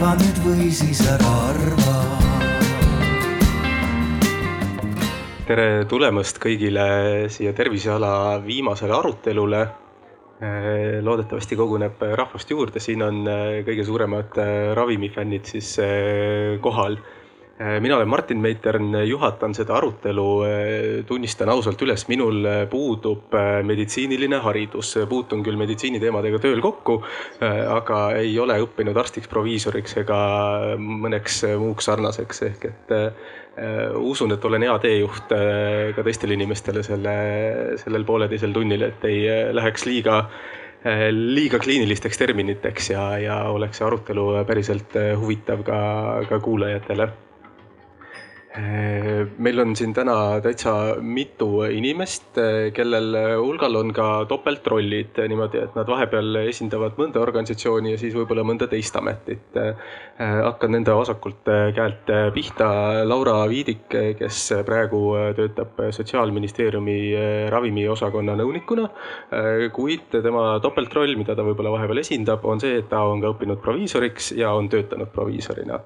arva nüüd või siis ära arva. tere tulemast kõigile siia Terviseala viimasele arutelule. loodetavasti koguneb rahvast juurde, siin on kõige suuremad ravimifännid siis kohal mina olen Martin Meitern, juhatan seda arutelu, äh, tunnistan ausalt üles, minul äh, puudub meditsiiniline haridus, puutun küll meditsiiniteemadega tööl kokku, aga ei ole õppinud arstiks, proviisoriks ega mõneks muuks sarnaseks, ehk et usun, et olen hea teejuht ka teistele inimestele selle, sellel pooleteisel tunnil, et ei läheks liiga liiga kliinilisteks terminiteks ja, ja oleks see arutelu päriselt huvitav ka, ka kuulajatele. Äh, meil on siin täna täitsa mitu inimest, kellel hulgal on ka topeltrollid niimoodi, et nad vahepeal esindavad mõnda organisatsiooni ja siis võib-olla mõnda teist ametit. Hakkan nende vasakult käelt pihta. Laura Viidik, kes praegu töötab Sotsiaalministeeriumi ravimiosakonna nõunikuna, kuid tema topeltroll, mida ta võib-olla vahepeal esindab, on see, et ta on ka õppinud proviisoriks ja on töötanud proviisorina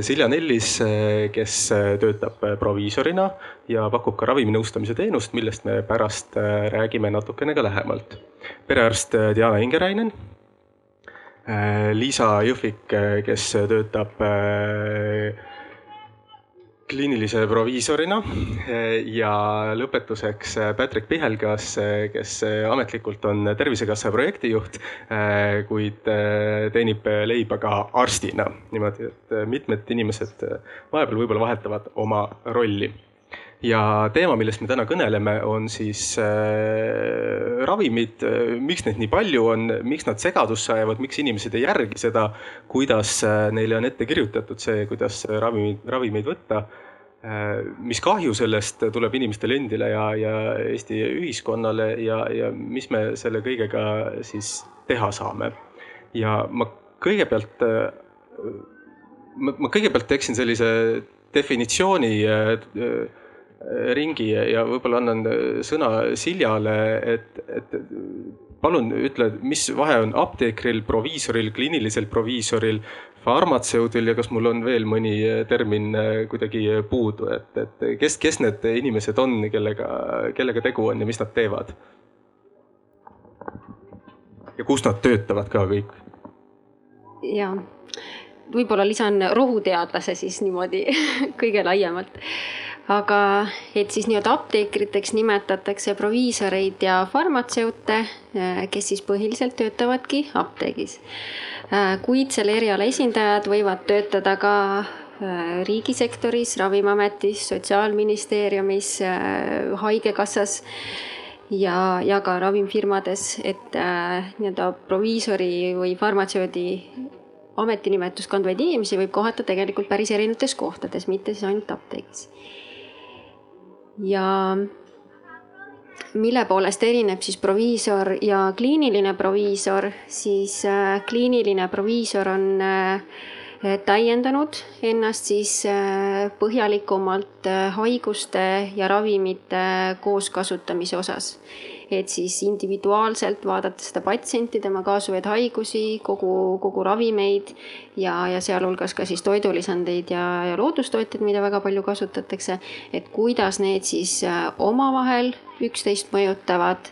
Silja Nellis, äh, kes äh, töötab proviisorina ja pakub ka raviminõustamise teenust, millest me pärast räägime natukene ka lähemalt. perearst Diana Ingerainen, Liisa Jõhvik, kes töötab kliinilise proviisorina ja lõpetuseks Patrick Pihelgas, kes ametlikult on Tervisekassa projektijuht, kuid teenib leiba ka arstina. niimoodi, et mitmed inimesed vahepeal võib-olla vahetavad oma rolli ja teema, millest me täna kõneleme, on siis äh, ravimid, miks neid nii palju on, miks nad segadusse ajavad, miks inimesed ei järgi seda, kuidas äh, neile on ette kirjutatud see, kuidas ravimeid, ravimeid võtta äh,. mis kahju sellest tuleb inimestele endile ja, ja Eesti ühiskonnale ja, ja mis me selle kõigega siis teha saame. ja ma kõigepealt äh,, ma, ma kõigepealt teeksin sellise definitsiooni äh, ringi ja võib-olla annan sõna Siljale, et, et palun ütle, mis vahe on apteekril, proviisoril, kliinilisel proviisoril, farmatseudil ja kas mul on veel mõni termin kuidagi puudu, et, et kes, kes need inimesed on, kellega, kellega tegu on ja mis nad teevad? ja kus nad töötavad ka kõik? ja võib-olla lisan rohuteadlase siis niimoodi kõige laiemalt aga et siis nii-öelda apteekriteks nimetatakse proviisoreid ja farmatseute, äh, kes siis põhiliselt töötavadki apteegis. Äh, kuid selle eriala esindajad võivad töötada ka äh, riigisektoris, Ravimiametis, Sotsiaalministeeriumis, Haigekassas ja, ja ka ravimifirmades, et äh, nii-öelda proviisori või farmatseudi ametinimetust kandvaid inimesi võib kohata tegelikult päris erinevates kohtades, mitte siis ainult apteegis ja mille poolest erineb siis proviisor ja kliiniline proviisor, siis äh, kliiniline proviisor on äh, täiendanud ennast siis äh, põhjalikumalt haiguste ja ravimite kooskasutamise osas et siis individuaalselt vaadata seda patsienti, tema kaasuvaid haigusi, kogu, kogu ravimeid ja, ja sealhulgas ka siis toidulisandeid ja, ja loodustootjaid, mida väga palju kasutatakse. et kuidas need siis äh, omavahel üksteist mõjutavad,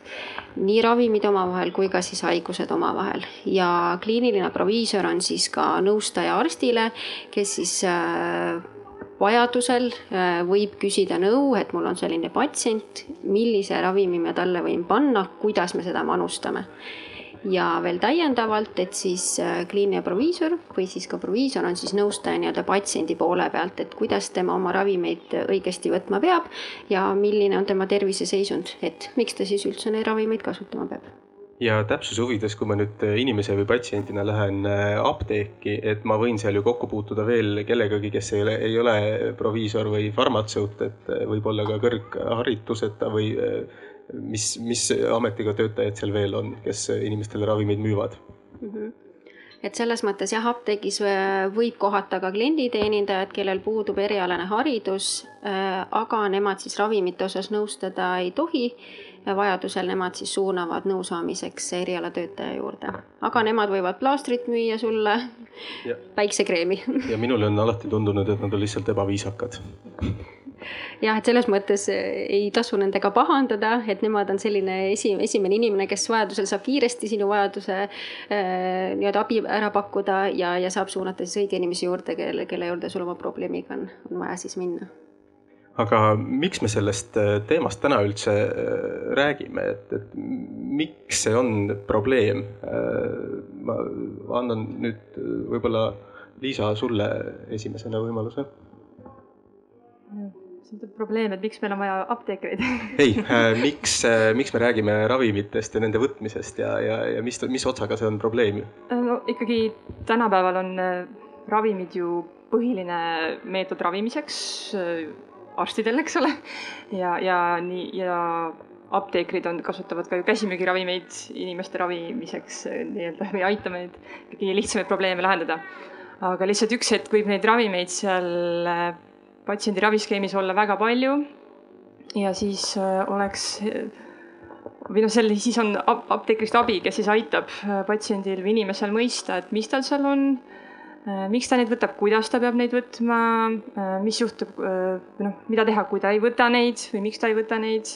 nii ravimid omavahel kui ka siis haigused omavahel ja kliiniline proviisor on siis ka nõustaja arstile, kes siis äh, vajadusel äh, võib küsida nõu, et mul on selline patsient, millise ravimi ma talle võin panna, kuidas me seda manustame. ja veel täiendavalt, et siis äh, kliiniline proviisor või siis ka proviisor on siis nõustaja nii-öelda patsiendi poole pealt, et kuidas tema oma ravimeid õigesti võtma peab ja milline on tema terviseseisund, et miks ta siis üldse neid ravimeid kasutama peab ja täpsuse huvides, kui ma nüüd äh, inimese või patsiendina lähen äh, apteeki, et ma võin seal ju kokku puutuda veel kellegagi, kes ei ole, ei ole proviisor või farmatseut, et äh, võib-olla ka kõrghariduseta või mis, mis ametiga töötajad seal veel on, kes inimestele ravimeid müüvad mm? -hmm et selles mõttes jah, apteegis võib kohata ka klienditeenindajad, kellel puudub erialane haridus, aga nemad siis ravimite osas nõustada ei tohi ja vajadusel nemad siis suunavad nõusaamiseks erialatöötaja juurde. aga nemad võivad plaastrit müüa sulle, päiksekreemi. ja minule on alati tundunud, et nad on lihtsalt ebaviisakad. Jah, et selles mõttes ei tasu nendega pahandada, et nemad on selline esi, esimene inimene, kes vajadusel saab kiiresti sinu vajaduse äh, nii-öelda abi ära pakkuda ja, ja saab suunata siis õige inimese juurde, kelle, kelle juurde sul oma probleemiga on, on vaja siis minna aga miks me sellest äh, teemast täna üldse räägime, et, et miks see on probleem? ma annan nüüd võib-olla Liisa sulle esimesena võimaluse see on probleem, et miks meil on vaja apteekreid ei äh,, miks äh,, miks me räägime ravimitest ja nende võtmisest ja, ja, ja mis, mis otsaga see on probleem? Äh, no ikkagi tänapäeval on äh, ravimid ju põhiline meetod ravimiseks äh, arstidel, eks ole. ja, ja nii ja apteekrid on, kasutavad ka ju käsimüügiravimeid inimeste ravimiseks nii-öelda või aitama neid kõige lihtsamaid probleeme lahendada. aga lihtsalt üks hetk võib neid ravimeid seal patsiendi raviskeemis olla väga palju ja siis äh, oleks või noh, selle, siis on apteekrist abi, kes siis aitab patsiendil või inimesel mõista, et mis tal seal on, miks ta neid võtab, kuidas ta peab neid võtma, mis juhtub, noh, mida teha, kui ta ei võta neid või miks ta ei võta neid.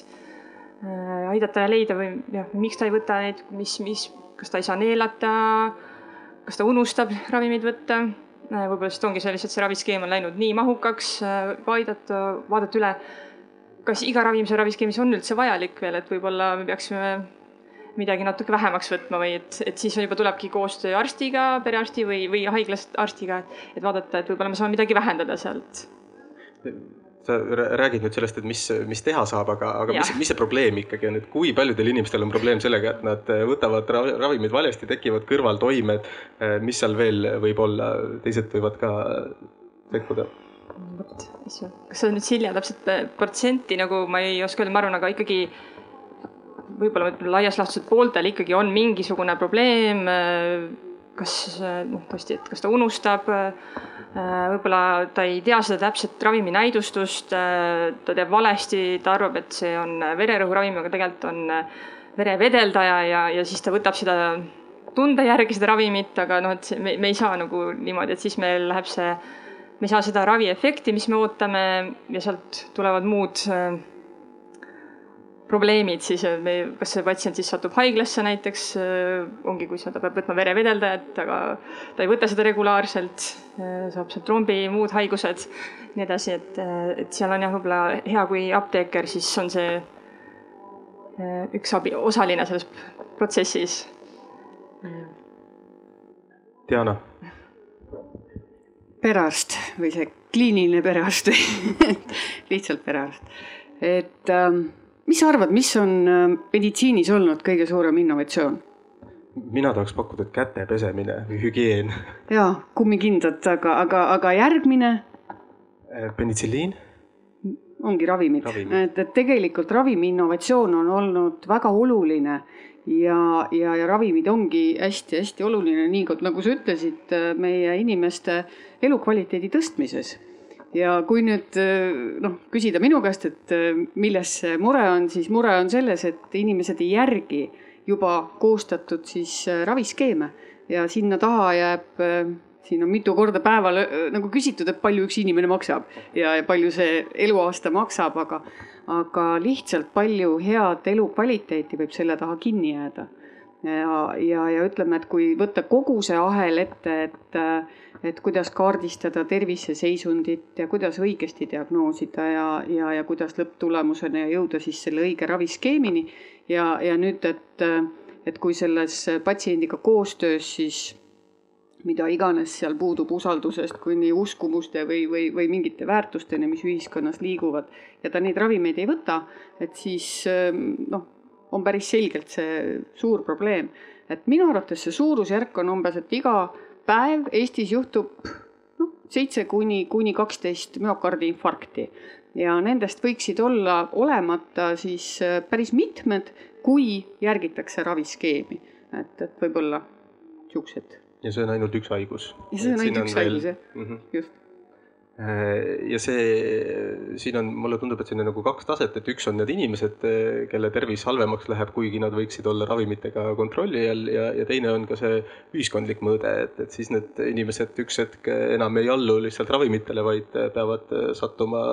aidata leida või jah, miks ta ei võta neid, mis, mis, kas ta ei saa neelata, kas ta unustab ravimeid võtta? Äh, võib-olla lihtsalt ongi see lihtsalt see raviskeem on läinud nii mahukaks, äh, aidata, vaadata üle, kas iga ravim seal raviskeemis on üldse vajalik veel, et võib-olla me peaksime midagi natuke vähemaks võtma või et, et siis juba tulebki koostöö arstiga, perearsti või, või haiglast arstiga, et vaadata, et võib-olla me saame midagi vähendada sealt sa räägid nüüd sellest, et mis, mis teha saab, aga, aga ja. mis, mis see probleem ikkagi on, et kui paljudel inimestel on probleem sellega, et nad võtavad ravimid valesti, tekivad kõrvaltoimed, mis seal veel võib olla, teised võivad ka sekkuda? vot, kas see on nüüd Silja täpselt protsenti nagu ma ei oska öelda, ma arvan, aga ikkagi võib-olla laias laastus, et pooltel ikkagi on mingisugune probleem. kas noh, tõesti, et kas ta unustab Äh, võib-olla ta ei tea seda täpset ravimi näidustust, äh, ta teeb valesti, ta arvab, et see on vererõhuravim, aga tegelikult on äh, verevedeldaja ja, ja siis ta võtab seda tunde järgi seda ravimit, aga noh, et me, me ei saa nagu niimoodi, et siis meil läheb see, me ei saa seda raviefekti, mis me ootame ja sealt tulevad muud äh, probleemid siis, me, kas see patsient siis satub haiglasse näiteks, äh, ongi, kui ta peab võtma verevedeldajat, aga ta ei võta seda regulaarselt, äh, saab sealt trombi, muud haigused, nii edasi, et, äh, et seal on jah, võib-olla hea, kui apteeker siis on see üks abi, osaline selles protsessis. Diana. perearst või see kliiniline perearst lihtsalt perearst, et ähm, mis sa arvad, mis on äh, meditsiinis olnud kõige suurem innovatsioon? mina tahaks pakkuda käte pesemine või hügieen. jaa, kummikindad, aga, aga, aga järgmine? Äh, penitsilliin. ongi ravimid, ravimid., et, et tegelikult ravimi innovatsioon on olnud väga oluline ja, ja, ja ravimid ongi hästi-hästi oluline, nii nagu sa ütlesid, äh, meie inimeste elukvaliteedi tõstmises ja kui nüüd noh, küsida minu käest, et milles see mure on, siis mure on selles, et inimesed ei järgi juba koostatud siis raviskeeme. Ja sinna taha jääb, siin on mitu korda päeval nagu küsitud, et palju üks inimene maksab ja, ja palju see eluaasta maksab, aga, aga lihtsalt palju head elukvaliteeti võib selle taha kinni jääda ja, ja, ja ütleme, et kui võtta kogu see ahel ette, et, et kuidas kaardistada terviseseisundit ja kuidas õigesti diagnoosida ja, ja, ja kuidas lõpptulemusena jõuda siis selle õige raviskeemini. Ja, ja nüüd, et, et kui selles patsiendiga koostöös siis mida iganes seal puudub usaldusest kuni uskumuste või, või, või mingite väärtusteni, mis ühiskonnas liiguvad ja ta neid ravimeid ei võta, et siis noh on päris selgelt see suur probleem. et minu arvates see suurusjärk on umbes, et iga päev Eestis juhtub noh, seitse kuni, kuni kaksteist müokardiinfarkti ja nendest võiksid olla olemata siis äh, päris mitmed, kui järgitakse raviskeemi, et, et võib-olla siuksed. ja see on ainult üks haigus. ja see on ainult üks haigus jah -hmm. just ja see, siin on, mulle tundub, et siin on nagu kaks taset, et üks on need inimesed, kelle tervis halvemaks läheb, kuigi nad võiksid olla ravimitega kontrolli all ja, ja teine on ka see ühiskondlik mõõde, et, et siis need inimesed üks hetk enam ei allu lihtsalt ravimitele, vaid peavad sattuma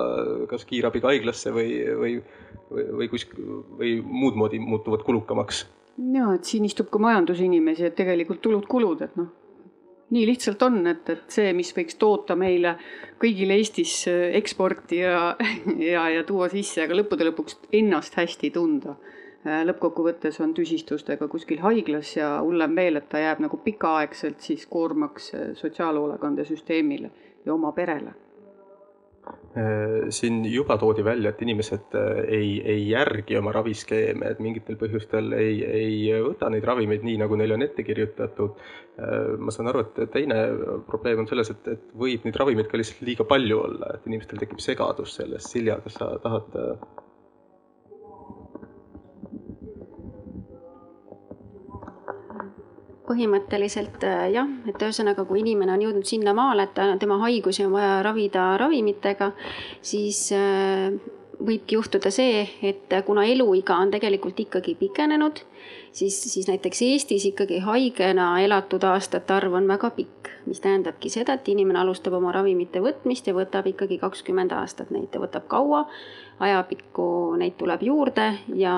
kas kiirabiga haiglasse või, või, või, või kusk- või muud moodi muutuvad kulukamaks. ja et siin istub ka majandusinimesi, et tegelikult tulud-kulud, et noh nii lihtsalt on, et, et see, mis võiks toota meile kõigile Eestis äh, eksporti ja, ja, ja tuua sisse, aga lõppude lõpuks ennast hästi tunda. Äh, lõppkokkuvõttes on tüsistustega kuskil haiglas ja hullem veel, et ta jääb nagu pikaaegselt siis koormaks äh, sotsiaalhoolekandesüsteemile ja oma perele siin juba toodi välja, et inimesed äh, ei, ei järgi oma raviskeeme, et mingitel põhjustel ei, ei võta neid ravimeid nii, nagu neile on ette kirjutatud. Äh, ma saan aru, et teine probleem on selles, et, et võib neid ravimeid ka lihtsalt liiga palju olla, et inimestel tekib segadus sellest. Silja, kas sa tahad põhimõtteliselt äh, jah, et ühesõnaga, kui inimene on jõudnud sinnamaale, et tema haigusi on vaja ravida ravimitega, siis äh, võibki juhtuda see, et kuna eluiga on tegelikult ikkagi pikenenud, siis, siis näiteks Eestis ikkagi haigena elatud aastate arv on väga pikk, mis tähendabki seda, et inimene alustab oma ravimite võtmist ja võtab ikkagi kakskümmend aastat neid, ta võtab kaua ajapikku neid tuleb juurde ja,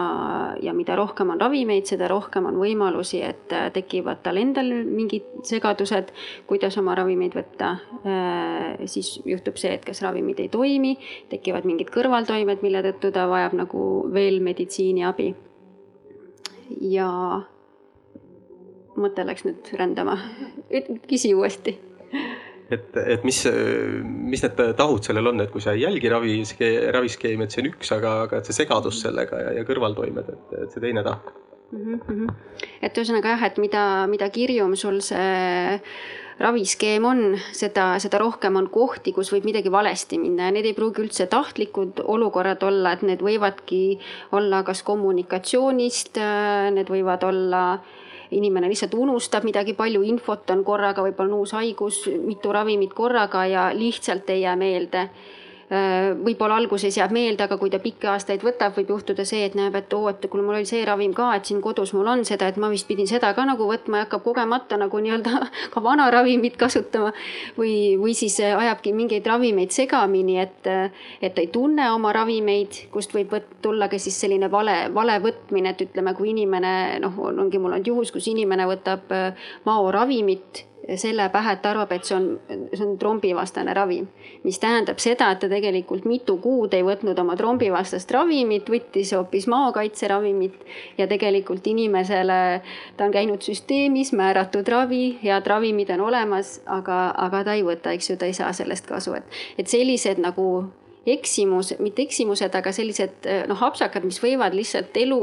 ja mida rohkem on ravimeid, seda rohkem on võimalusi, et äh, tekivad tal endal mingid segadused, kuidas oma ravimeid võtta. Äh, siis juhtub see, et kas ravimid ei toimi, tekivad mingid kõrvaltoimed, mille tõttu ta vajab nagu veel meditsiiniabi. Ja mõte läks nüüd rändama. küsi uuesti et, et mis, mis need tahud sellel on, et kui sa ei jälgi ravi, raviskeemi, et see on üks, aga, aga et see segadus sellega ja, ja kõrvaltoimed, et, et see teine tahk mm. -hmm. et ühesõnaga jah, et mida, mida kirjum sul see raviskeem on, seda, seda rohkem on kohti, kus võib midagi valesti minna ja need ei pruugi üldse tahtlikud olukorrad olla, et need võivadki olla kas kommunikatsioonist, need võivad olla äh, inimene lihtsalt unustab midagi, palju infot on korraga, võib-olla on uus haigus, mitu ravimit korraga ja lihtsalt ei jää meelde. Äh, võib-olla alguses jääb meelde, aga kui ta pikki aastaid võtab, võib juhtuda see, et näeb, et oo, et kuule, mul oli see ravim ka, et siin kodus mul on seda, et ma vist pidin seda ka nagu võtma ja hakkab kogemata nagu nii-öelda ka vana ravimit kasutama. või, või siis ajabki mingeid ravimeid segamini, et, et ta ei tunne oma ravimeid, kust võib tulla ka siis selline vale, vale võtmine, et ütleme, kui inimene noh, ongi mul olnud juhus, kus inimene võtab äh, maoravimit selle pähe, et ta arvab, et see on, see on trombivastane ravim. mis tähendab seda, et ta tegelikult mitu kuud ei võtnud oma trombivastast ravimit, võttis hoopis maakaitseravimit ja tegelikult inimesele, ta on käinud süsteemis, määratud ravi, head ravimid on olemas, aga, aga ta ei võta, eks ju, ta ei saa sellest kasu, et, et sellised nagu eksimus, mitte eksimused, aga sellised noh, apsakad, mis võivad lihtsalt elu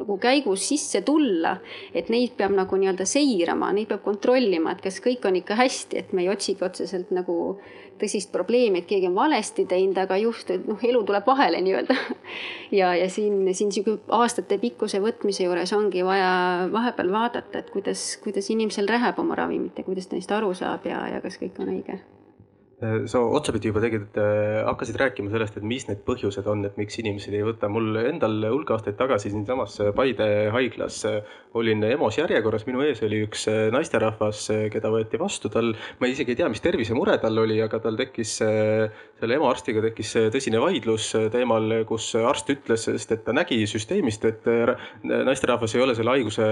nagu käigus sisse tulla. et neid peab nagu nii-öelda seirama, neid peab kontrollima, et kas kõik on ikka hästi, et me ei otsigi otseselt nagu tõsist probleemi, et keegi on valesti teinud, aga just, et noh, elu tuleb vahele nii-öelda. ja, ja siin, siin sihuke aastatepikkuse võtmise juures ongi vaja vahepeal vaadata, et kuidas, kuidas inimesel läheb oma ravimite, kuidas ta neist aru saab ja, ja kas kõik on õige sa otsapidi juba tegelikult äh, hakkasid rääkima sellest, et mis need põhjused on, et miks inimesed ei võta. mul endal hulk aastaid tagasi siinsamas Paide haiglas äh, olin EMO-s järjekorras, minu ees oli üks naisterahvas, keda võeti vastu, tal, ma isegi ei tea, mis tervisemure tal oli, aga tal tekkis, selle EMO arstiga tekkis tõsine vaidlus teemal, kus arst ütles, sest et ta nägi süsteemist, et naisterahvas ei ole selle haiguse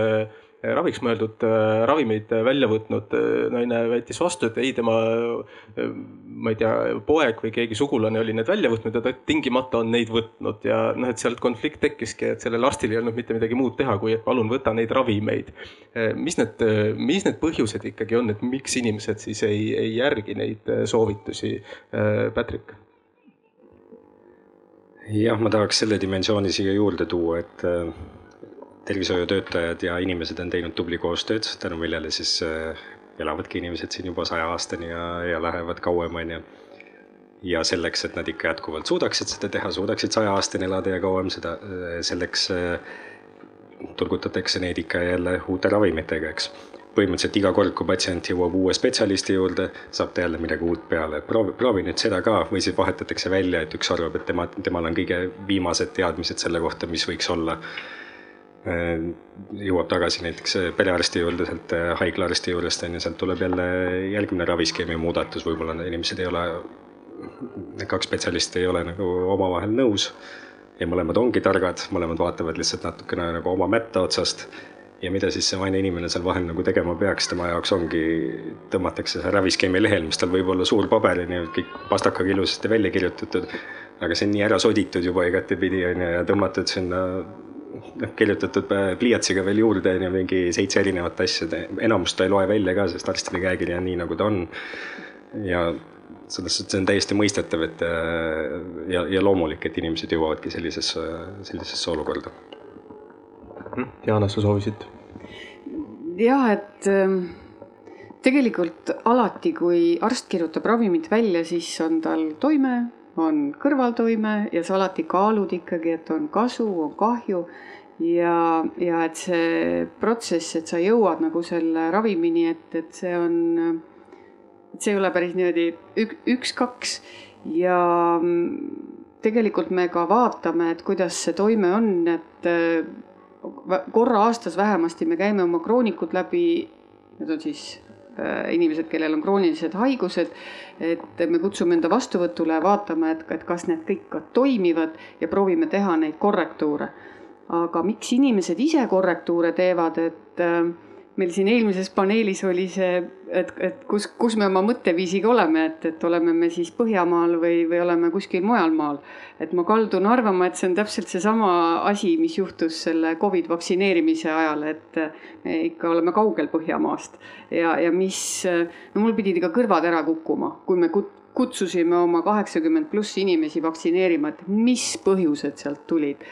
raviks mõeldud äh, ravimeid välja võtnud. naine väitis vastu, et ei, tema, ma ei tea, poeg või keegi sugulane oli need välja võtnud ja ta tingimata on neid võtnud ja noh, et sealt konflikt tekkiski, et sellel arstil ei olnud mitte midagi muud teha, kui et palun võta neid ravimeid. Mis need, mis need põhjused ikkagi on, et miks inimesed siis ei, ei järgi neid soovitusi? Patrick jah, ma tahaks selle dimensiooni siia juurde tuua, et tervishoiutöötajad ja inimesed on teinud tubli koostööd, tänu millele siis äh, elavadki inimesed siin juba saja aastani ja, ja lähevad kauem, on ju. ja selleks, et nad ikka jätkuvalt suudaksid seda teha, suudaksid saja aastani elada ja kauem seda, äh, selleks äh, turgutatakse neid ikka ja jälle uute ravimitega, eks. põhimõtteliselt iga kord, kui patsient jõuab uue spetsialisti juurde, saab ta jälle midagi uut peale, proovi, proovi nüüd seda ka või siis vahetatakse välja, et üks arvab, et tema, temal on kõige viimased teadmised selle kohta, mis võiks olla. Jõuab tagasi näiteks perearsti juurde, sealt haiglaarsti juurest on ju, sealt tuleb jälle järgmine raviskeemi muudatus, võib-olla inimesed ei ole, need kaks spetsialisti ei ole nagu omavahel nõus ja mõlemad ongi targad, mõlemad vaatavad lihtsalt natukene nagu oma mätta otsast ja mida siis see vaene inimene seal vahel nagu tegema peaks, tema jaoks ongi, tõmmatakse see raviskeemi lehel, mis tal võib olla suur paber on ju, kõik pastakaga ilusasti välja kirjutatud, aga see on nii ära soditud juba igatepidi on ju ja tõmmatud sinna noh, kirjutatud pliiatsiga veel juurde on ju mingi seitse erinevat asja, enamust ta ei loe välja ka, sest arstide käekiri on nii, nagu ta on. ja selles suhtes on täiesti mõistetav, et ja, ja loomulik, et inimesed jõuavadki sellisesse, sellisesse olukorda Hm? Diana, sa soovisid? jah, et ähm, tegelikult alati, kui arst kirjutab ravimit välja, siis on tal toime, on kõrvaltoime ja sa alati kaalud ikkagi, et on kasu, on kahju. ja, ja et see protsess, et sa jõuad nagu selle ravimini, et, et see on, et see ei ole päris niimoodi ük, üks-kaks ja mm, tegelikult me ka vaatame, et kuidas see toime on, et korra aastas vähemasti me käime oma kroonikud läbi, need on siis äh, inimesed, kellel on kroonilised haigused, et me kutsume enda vastuvõtule vaatame, et, et kas need kõik ka toimivad ja proovime teha neid korrektuure. aga miks inimesed ise korrektuure teevad, et äh, meil siin eelmises paneelis oli see, et, et kus, kus me oma mõtteviisiga oleme, et, et oleme me siis Põhjamaal või, või oleme kuskil mujal maal. et ma kaldun arvama, et see on täpselt seesama asi, mis juhtus selle Covid vaktsineerimise ajal, et me ikka oleme kaugel Põhjamaast ja, ja mis, no mul pidid ikka kõrvad ära kukkuma, kui me kut-, kutsusime oma kaheksakümmend pluss inimesi vaktsineerima, et mis põhjused sealt tulid.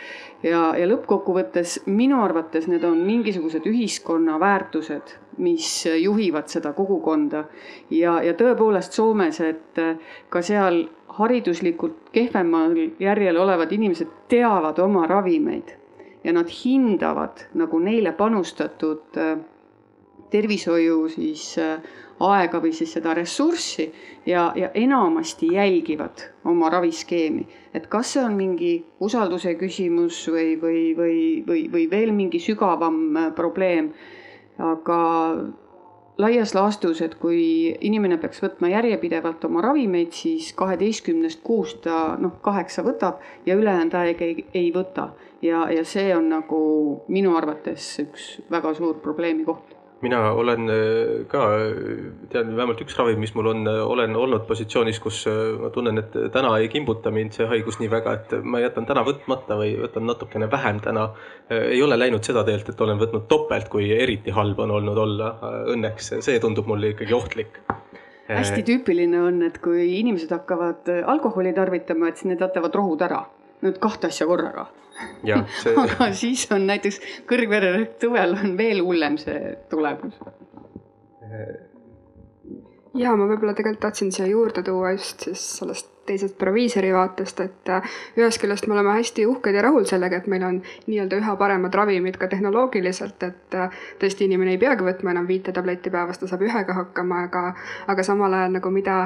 Ja, ja lõppkokkuvõttes minu arvates need on mingisugused ühiskonna väärtused, mis juhivad seda kogukonda. ja, ja tõepoolest Soomes, et ka seal hariduslikult kehvemal järjel olevad inimesed teavad oma ravimeid ja nad hindavad nagu neile panustatud tervishoiu siis äh, aega või siis seda ressurssi ja, ja enamasti jälgivad oma raviskeemi. et kas see on mingi usalduse küsimus või, või, või, või, või veel mingi sügavam äh, probleem. aga laias laastus, et kui inimene peaks võtma järjepidevalt oma ravimeid, siis kaheteistkümnest kuust ta noh, kaheksa võtab ja ülejäänud aeg ei, ei võta. ja, ja see on nagu minu arvates üks väga suur probleemi koht mina olen äh, ka, tean vähemalt üks ravim, mis mul on, äh, olen olnud positsioonis, kus äh, ma tunnen, et täna ei kimbuta mind see haigus nii väga, et ma jätan täna võtmata või võtan natukene vähem täna. ei ole läinud seda teelt, et olen võtnud topelt, kui eriti halb on olnud olla. Õnneks see tundub mulle ikkagi ohtlik hästi tüüpiline on, et kui inimesed hakkavad alkoholi tarvitama, et siis need jätavad rohud ära. Need kahte asja korraga see... aga siis on näiteks kõrgvererõhk tõvel on veel hullem see tulemus. ja ma võib-olla tegelikult tahtsin siia juurde tuua just siis sellest teisest proviisori vaatest, et äh, ühest küljest me oleme hästi uhked ja rahul sellega, et meil on nii-öelda üha paremad ravimid ka tehnoloogiliselt, et äh, tõesti inimene ei peagi võtma enam viite tabletti päevas, ta saab ühega hakkama, aga, aga samal ajal nagu mida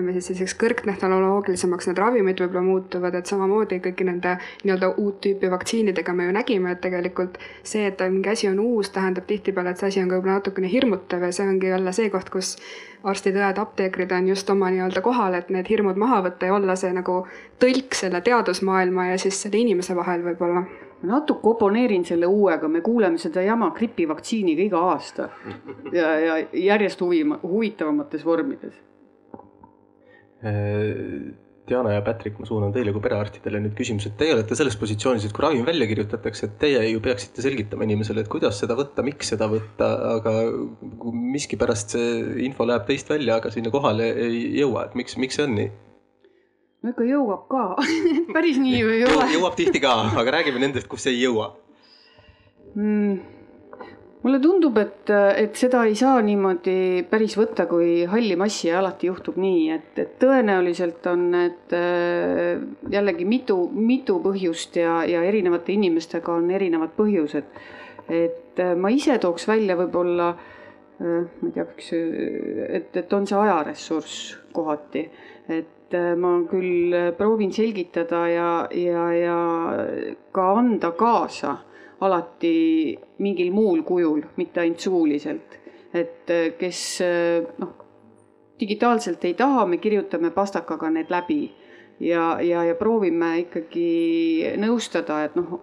ütleme siis selliseks kõrgtehnoloogilisemaks need ravimid võib-olla muutuvad, et samamoodi kõigi nende nii-öelda uut tüüpi vaktsiinidega me ju nägime, et tegelikult see, et mingi asi on uus, tähendab tihtipeale, et see asi on ka võib-olla natukene hirmutav ja see ongi jälle see koht, kus arstid-õed, apteekrid on just oma nii-öelda kohal, et need hirmud maha võtta ja olla see nagu tõlk selle teadusmaailma ja siis selle inimese vahel võib-olla. Natuke oponeerin selle uuega, me kuuleme seda jama gripivaktsiiniga iga aasta. Ja, ja järjest huvi, huvitavamates vormides Diana ja Patrick, ma suunan teile kui perearstidele nüüd küsimuse, et teie olete selles positsioonis, et kui ravim välja kirjutatakse, et teie ju peaksite selgitama inimesele, et kuidas seda võtta, miks seda võtta, aga miskipärast see info läheb teist välja, aga sinna kohale ei jõua, et miks, miks see on nii? no ikka jõuab ka päris nii ju ei ole. jõuab tihti ka, aga räägime nendest, kus ei jõua mm mulle tundub, et, et seda ei saa niimoodi päris võtta kui halli massi ja alati juhtub nii, et, et tõenäoliselt on need äh, jällegi mitu, mitu põhjust ja, ja erinevate inimestega on erinevad põhjused. et äh, ma ise tooks välja võib-olla ma ei tea, kas, et, et on see ajaressurss kohati, et ma küll proovin selgitada ja, ja, ja ka anda kaasa alati mingil muul kujul, mitte ainult suuliselt. et kes noh, digitaalselt ei taha, me kirjutame pastakaga need läbi ja, ja, ja proovime ikkagi nõustada, et noh,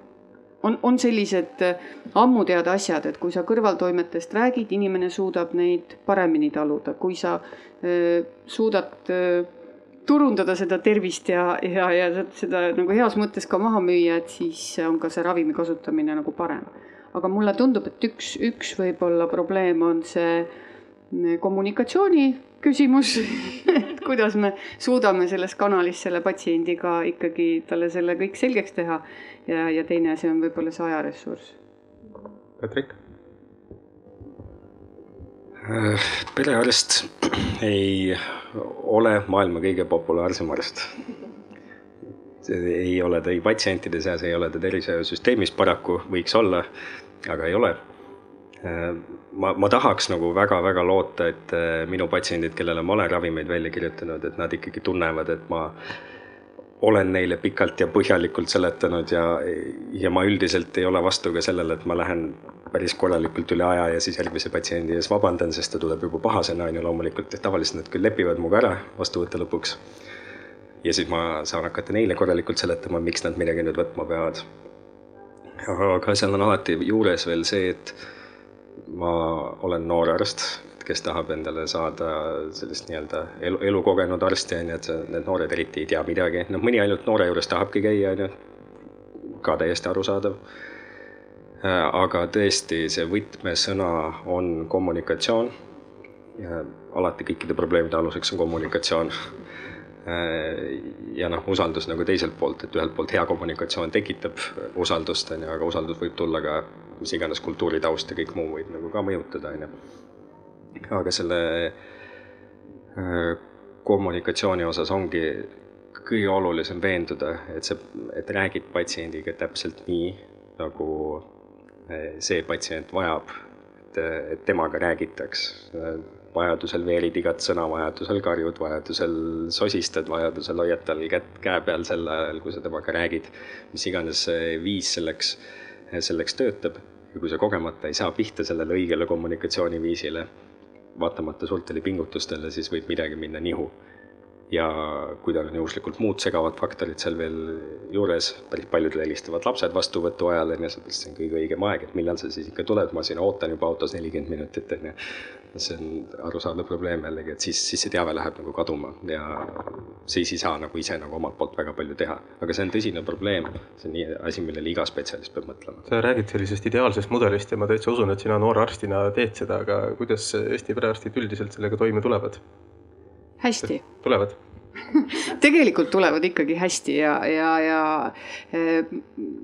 on, on sellised ammu teada asjad, et kui sa kõrvaltoimetest räägid, inimene suudab neid paremini taluda, kui sa öö, suudad öö, turundada seda tervist ja, ja, ja seda nagu heas mõttes ka maha müüa, et siis on ka see ravimi kasutamine nagu parem. aga mulle tundub, et üks, üks võib-olla probleem on see kommunikatsiooni küsimus et kuidas me suudame selles kanalis selle patsiendiga ikkagi talle selle kõik selgeks teha. ja, ja teine asi on võib-olla see ajaressurss. Patrik? Äh, perearst ei ole maailma kõige populaarsem arst. ei ole ta ei patsientide seas, ei ole ta tervishoiusüsteemis paraku, võiks olla, aga ei ole Äh, ma, ma tahaks nagu väga-väga loota, et äh, minu patsiendid, kellele ma olen ravimeid välja kirjutanud, et nad ikkagi tunnevad, et ma olen neile pikalt ja põhjalikult seletanud ja, ja ma üldiselt ei ole vastu ka sellele, et ma lähen päris korralikult üle aja ja siis järgmise patsiendi ees vabandan, sest ta tuleb juba pahasena, on ju, loomulikult, tavaliselt nad küll lepivad minuga ära vastuvõtte lõpuks. ja siis ma saan hakata neile korralikult seletama, miks nad midagi nüüd võtma peavad. aga seal on alati juures veel see, et ma olen noor arst, kes tahab endale saada sellist nii-öelda elu, elukogenud arsti, on ju, et need noored eriti ei tea midagi, noh, mõni ainult noore juures tahabki käia, on ju, ka täiesti arusaadav. aga tõesti, see võtmesõna on kommunikatsioon. alati kõikide probleemide aluseks on kommunikatsioon ja noh, usaldus nagu teiselt poolt, et ühelt poolt hea kommunikatsioon tekitab usaldust, on ju, aga usaldus võib tulla ka mis iganes kultuuritaust ja kõik muu võib nagu ka mõjutada, on ju. Aga selle äh, kommunikatsiooni osas ongi kõige olulisem veenduda, et see, et räägid patsiendiga täpselt nii, nagu äh, see patsient vajab, et, et temaga räägitaks. vajadusel veerid igat sõna, vajadusel karjud, vajadusel sosistad, vajadusel hoiad tal kätt käe peal sel ajal, kui sa temaga räägid. mis iganes viis selleks selleks töötab ja kui sa kogemata ei saa pihta sellele õigele kommunikatsiooniviisile, vaatamata suurtele pingutustele, siis võib midagi minna nihu ja kui tal on juhuslikult muud segavad faktorid seal veel juures, päris paljudel helistavad lapsed vastuvõtu ajal, on ju, sellepärast see on kõige õigem aeg, et millal sa siis ikka tuled, ma siin ootan juba autos nelikümmend minutit, on ju. See on arusaadav probleem jällegi, et siis, siis see teave läheb nagu kaduma ja siis ei saa nagu ise nagu omalt poolt väga palju teha. aga see on tõsine probleem, see on nii asi, millele iga spetsialist peab mõtlema. sa räägid sellisest ideaalsest mudelist ja ma täitsa usun, et sina noore arstina teed seda, aga kuidas Eesti perearstid üldiselt sellega toime tulevad? hästi. tulevad tegelikult tulevad ikkagi hästi ja, ja, ja eh,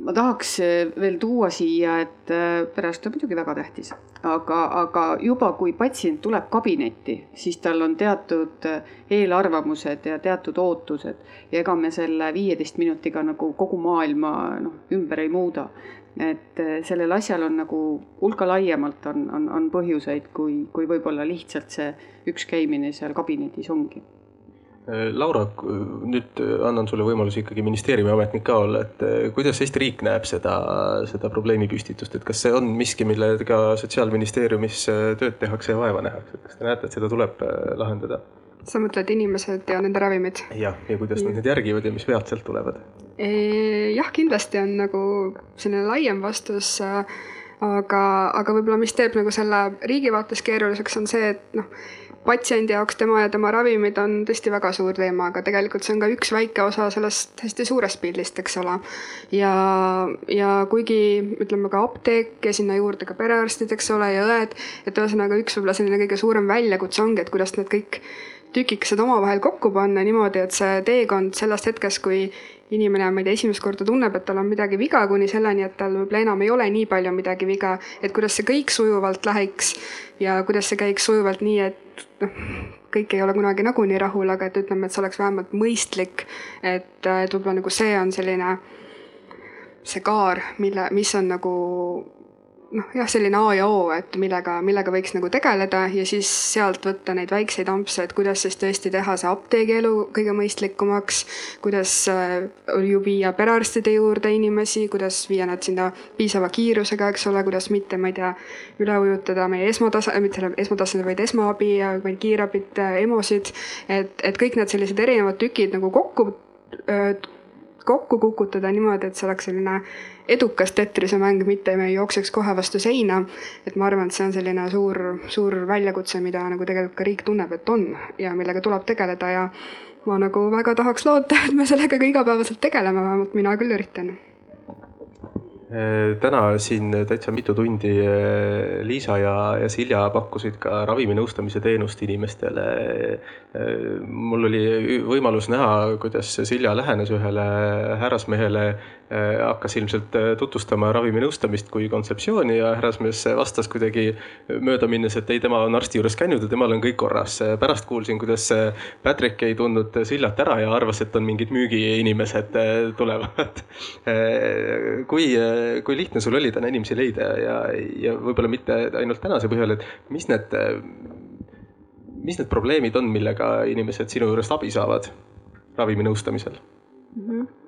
ma tahaks eh, veel tuua siia, et eh, perearst on muidugi väga tähtis, aga, aga juba kui patsient tuleb kabinetti, siis tal on teatud eelarvamused ja teatud ootused ja ega me selle viieteist minutiga nagu kogu maailma noh, ümber ei muuda. Et sellel asjal on nagu hulka laiemalt on, on, on põhjuseid, kui, kui võib-olla lihtsalt see üks käimine seal kabinetis ongi Laura, nüüd annan sulle võimaluse ikkagi ministeeriumi ametnik ka olla, et äh, kuidas Eesti riik näeb seda, seda probleemipüstitust, et kas see on miski, millega Sotsiaalministeeriumis äh, tööd tehakse ja vaeva nähakse, kas te näete, et seda tuleb lahendada? sa mõtled inimesed ja nende ravimid? jah, ja kuidas nad neid järgivad ja mis vead sealt tulevad? jah, kindlasti on nagu selline laiem vastus aga, aga võib-olla, mis teeb nagu selle riigi vaates keeruliseks, on see, et noh, patsiendi jaoks tema ja tema ravimid on tõesti väga suur teema, aga tegelikult see on ka üks väike osa sellest hästi suurest pildist, eks ole. ja, ja kuigi ütleme ka apteek ja sinna juurde ka perearstid, eks ole, ja õed, et ühesõnaga üks võib-olla selline kõige suurem väljakutse ongi, et kuidas need kõik tükikesed omavahel kokku panna niimoodi, et see teekond sellest hetkest, kui inimene, ma ei tea, esimest korda tunneb, et tal on midagi viga, kuni selleni, et tal võib-olla enam ei ole nii palju midagi viga, et kuidas see kõik sujuvalt läheks ja kuidas see käiks sujuvalt nii, et noh, kõik ei ole kunagi nagunii rahul, aga et ütleme, et see oleks vähemalt mõistlik. et, et võib-olla nagu see on selline, see kaar, mille, mis on nagu noh, jah, selline A ja O, et millega, millega võiks nagu tegeleda ja siis sealt võtta neid väikseid ampse, et kuidas siis tõesti teha see apteegi elu kõige mõistlikumaks, kuidas äh, ju viia perearstide juurde inimesi, kuidas viia nad sinna piisava kiirusega, eks ole, kuidas mitte, ma ei tea, üle ujutada meie esmatase, mitte selle esmatasandil, vaid esmaabi ja vaid kiirabit, EMO-sid, et, et kõik need sellised erinevad tükid nagu kokku kokku kukutada niimoodi, et see oleks selline edukas Tetrise mäng, mitte me ei jookseks kohe vastu seina. et ma arvan, et see on selline suur, suur väljakutse, mida nagu tegelikult ka riik tunneb, et on ja millega tuleb tegeleda ja ma nagu väga tahaks loota, et me sellega ka igapäevaselt tegeleme, vähemalt mina küll üritan täna siin täitsa mitu tundi äh, Liisa ja, ja Silja pakkusid ka raviminõustamise teenust inimestele. Äh, mul oli võimalus näha, kuidas Silja lähenes ühele härrasmehele, hakkas ilmselt tutvustama raviminõustamist kui kontseptsiooni ja härrasmees vastas kuidagi möödaminnes, et ei, tema on arsti juures käinud ja temal on kõik korras. pärast kuulsin, kuidas Patrick ei tundnud Siljat ära ja arvas, et on mingid müügiinimesed tulevad. kui kui lihtne sul oli täna inimesi leida ja, ja võib-olla mitte ainult tänase põhjal, et mis need, mis need probleemid on, millega inimesed sinu juurest abi saavad raviminõustamisel mm? -hmm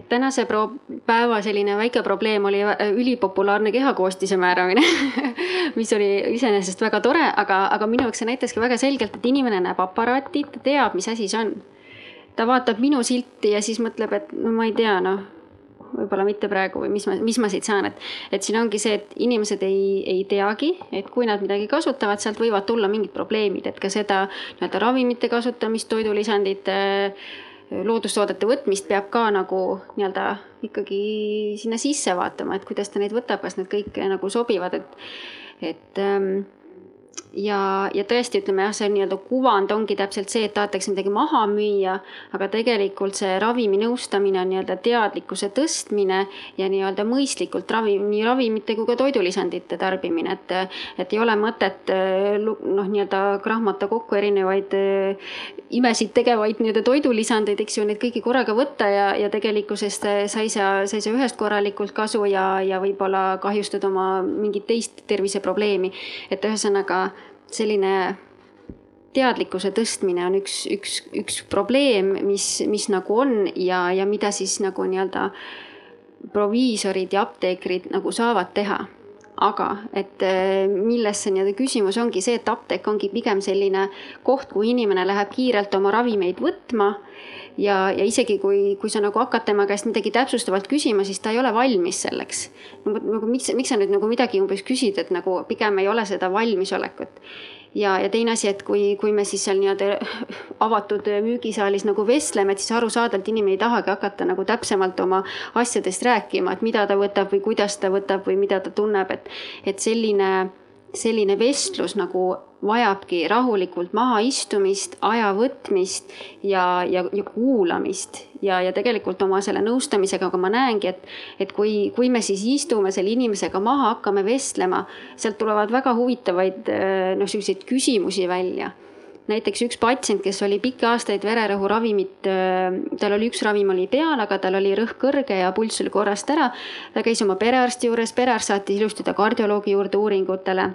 et tänase pro-, päeva selline väike probleem oli ülipopulaarne kehakoostise määramine mis oli iseenesest väga tore, aga, aga minu jaoks see näitaski väga selgelt, et inimene näeb aparaati, ta teab, mis asi see on. ta vaatab minu silti ja siis mõtleb, et no ma ei tea, noh võib-olla mitte praegu või mis ma, mis ma siit saan, et, et siin ongi see, et inimesed ei, ei teagi, et kui nad midagi kasutavad, sealt võivad tulla mingid probleemid, et ka seda nii-öelda ravimite kasutamist, toidulisandite, loodustoodete võtmist peab ka nagu nii-öelda ikkagi sinna sisse vaatama, et kuidas ta neid võtab, kas need kõik nagu sobivad, et, et ähm, ja, ja tõesti, ütleme jah, see nii-öelda kuvand ongi täpselt see, et tahetakse midagi maha müüa, aga tegelikult see raviminõustamine on nii-öelda teadlikkuse tõstmine ja nii-öelda mõistlikult ravi, nii ravimite kui ka toidulisandite tarbimine, et, et ei ole mõtet noh, nii-öelda krahmata kokku erinevaid imesid tegevaid nii-öelda toidulisandeid, eks ju, neid kõiki korraga võtta ja, ja tegelikkuses sai sa, sai sa ühest korralikult kasu ja, ja võib-olla kahjustad oma mingit teist terviseprobleemi. et ühesõnaga selline teadlikkuse tõstmine on üks, üks, üks probleem, mis, mis nagu on ja, ja mida siis nagu nii-öelda proviisorid ja apteekrid nagu saavad teha. Aga et eh, milles see nii-öelda küsimus ongi see, et apteek ongi pigem selline koht, kuhu inimene läheb kiirelt oma ravimeid võtma ja, ja isegi kui, kui sa nagu hakkad tema käest midagi täpsustavalt küsima, siis ta ei ole valmis selleks. nagu miks, miks sa nüüd nagu midagi umbes küsid, et nagu pigem ei ole seda valmisolekut ja, ja teine asi, et kui, kui me siis seal nii-öelda avatud müügisaalis nagu vestleme, et siis arusaadavalt inimene ei tahagi hakata nagu täpsemalt oma asjadest rääkima, et mida ta võtab või kuidas ta võtab või mida ta tunneb, et, et selline, selline vestlus nagu vajabki rahulikult mahaistumist, aja võtmist ja, ja, ja kuulamist. ja, ja tegelikult oma selle nõustamisega, aga ma näengi, et, et kui, kui me siis istume selle inimesega maha, hakkame vestlema, sealt tulevad väga huvitavaid noh, selliseid küsimusi välja näiteks üks patsient, kes oli pikki aastaid vererõhuravimit, tal oli üks ravim oli peal, aga tal oli rõhk kõrge ja pulss oli korrast ära. ta käis oma perearsti juures, perearst saatis ilusti ta kardioloogi juurde uuringutele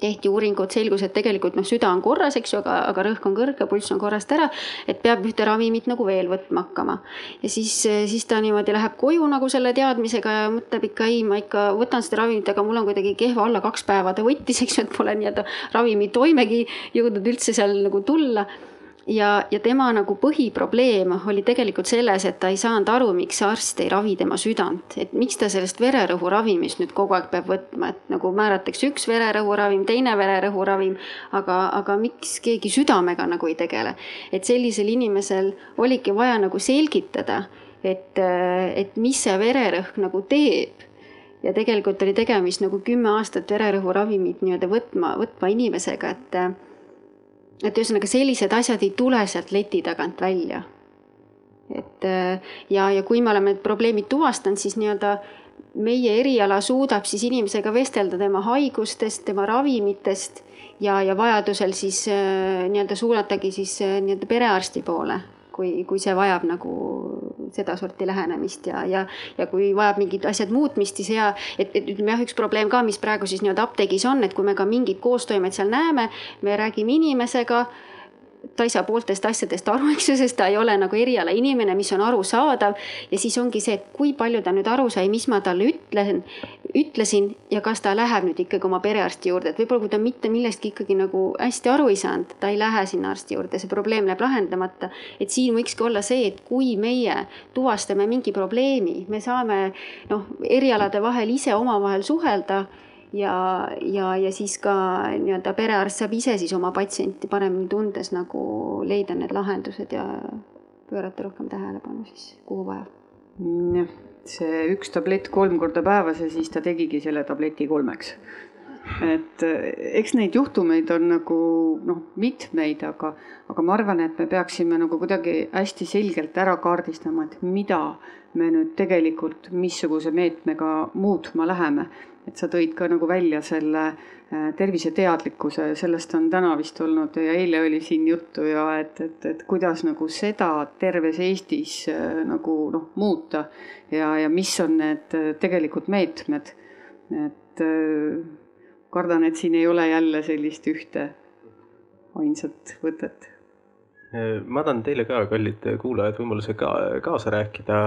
tehti uuringud, selgus, et tegelikult noh, süda on korras, eks ju, aga, aga rõhk on kõrge, pulss on korrast ära, et peab ühte ravimit nagu veel võtma hakkama. ja siis, siis ta niimoodi läheb koju nagu selle teadmisega ja mõtleb ikka ei, ma ikka võtan seda ravimit, aga mul on kuidagi kehva olla kaks päeva ta võttis, eks ju, et pole nii-öelda ravimi toimegi jõudnud üldse seal nagu tulla ja, ja tema nagu põhiprobleem oli tegelikult selles, et ta ei saanud aru, miks arst ei ravi tema südant, et miks ta sellest vererõhuravimist nüüd kogu aeg peab võtma, et nagu määratakse üks vererõhuravim, teine vererõhuravim, aga, aga miks keegi südamega nagu ei tegele. et sellisel inimesel oligi vaja nagu selgitada, et, et mis see vererõhk nagu teeb. Ja tegelikult oli tegemist nagu kümme aastat vererõhuravimit nii-öelda võtma, võtva inimesega, et et ühesõnaga sellised asjad ei tule sealt leti tagant välja. et äh, ja, ja kui me oleme need probleemid tuvastanud, siis nii-öelda meie eriala suudab siis inimesega vestelda tema haigustest, tema ravimitest ja, ja vajadusel siis äh, nii-öelda suunatagi siis äh, nii-öelda perearsti poole, kui, kui see vajab nagu sedasorti lähenemist ja, ja, ja kui vajab mingid asjad muutmist, siis hea, et, et ütleme jah, üks probleem ka, mis praegu siis nii-öelda apteegis on, et kui me ka mingit koostoimet seal näeme, me räägime inimesega ta ei saa pooltest asjadest aru, eks ju, sest ta ei ole nagu erialainimene, mis on arusaadav. ja siis ongi see, et kui palju ta nüüd aru sai, mis ma talle ütlen, ütlesin ja kas ta läheb nüüd ikkagi oma perearsti juurde, et võib-olla kui ta mitte millestki ikkagi nagu hästi aru ei saanud, ta ei lähe sinna arsti juurde, see probleem läheb lahendamata. et siin võikski olla see, et kui meie tuvastame mingi probleemi, me saame noh, erialade vahel ise omavahel suhelda ja, ja, ja siis ka nii-öelda perearst saab ise siis oma patsienti paremini tundes nagu leida need lahendused ja pöörata rohkem tähelepanu siis, kuhu vaja. jah, see üks tablett kolm korda päevas ja siis ta tegigi selle tableti kolmeks. et eks neid juhtumeid on nagu noh, mitmeid, aga, aga ma arvan, et me peaksime nagu kuidagi hästi selgelt ära kaardistama, et mida me nüüd tegelikult, missuguse meetmega muutma läheme et sa tõid ka nagu välja selle äh, terviseteadlikkuse, sellest on täna vist olnud ja eile oli siin juttu ja et, et, et kuidas nagu seda terves Eestis äh, nagu noh, muuta ja, ja mis on need äh, tegelikult meetmed. et kardan, et siin ei ole jälle sellist ühte ainsat võtet ma annan teile ka, kallid kuulajad, võimaluse ka kaasa rääkida.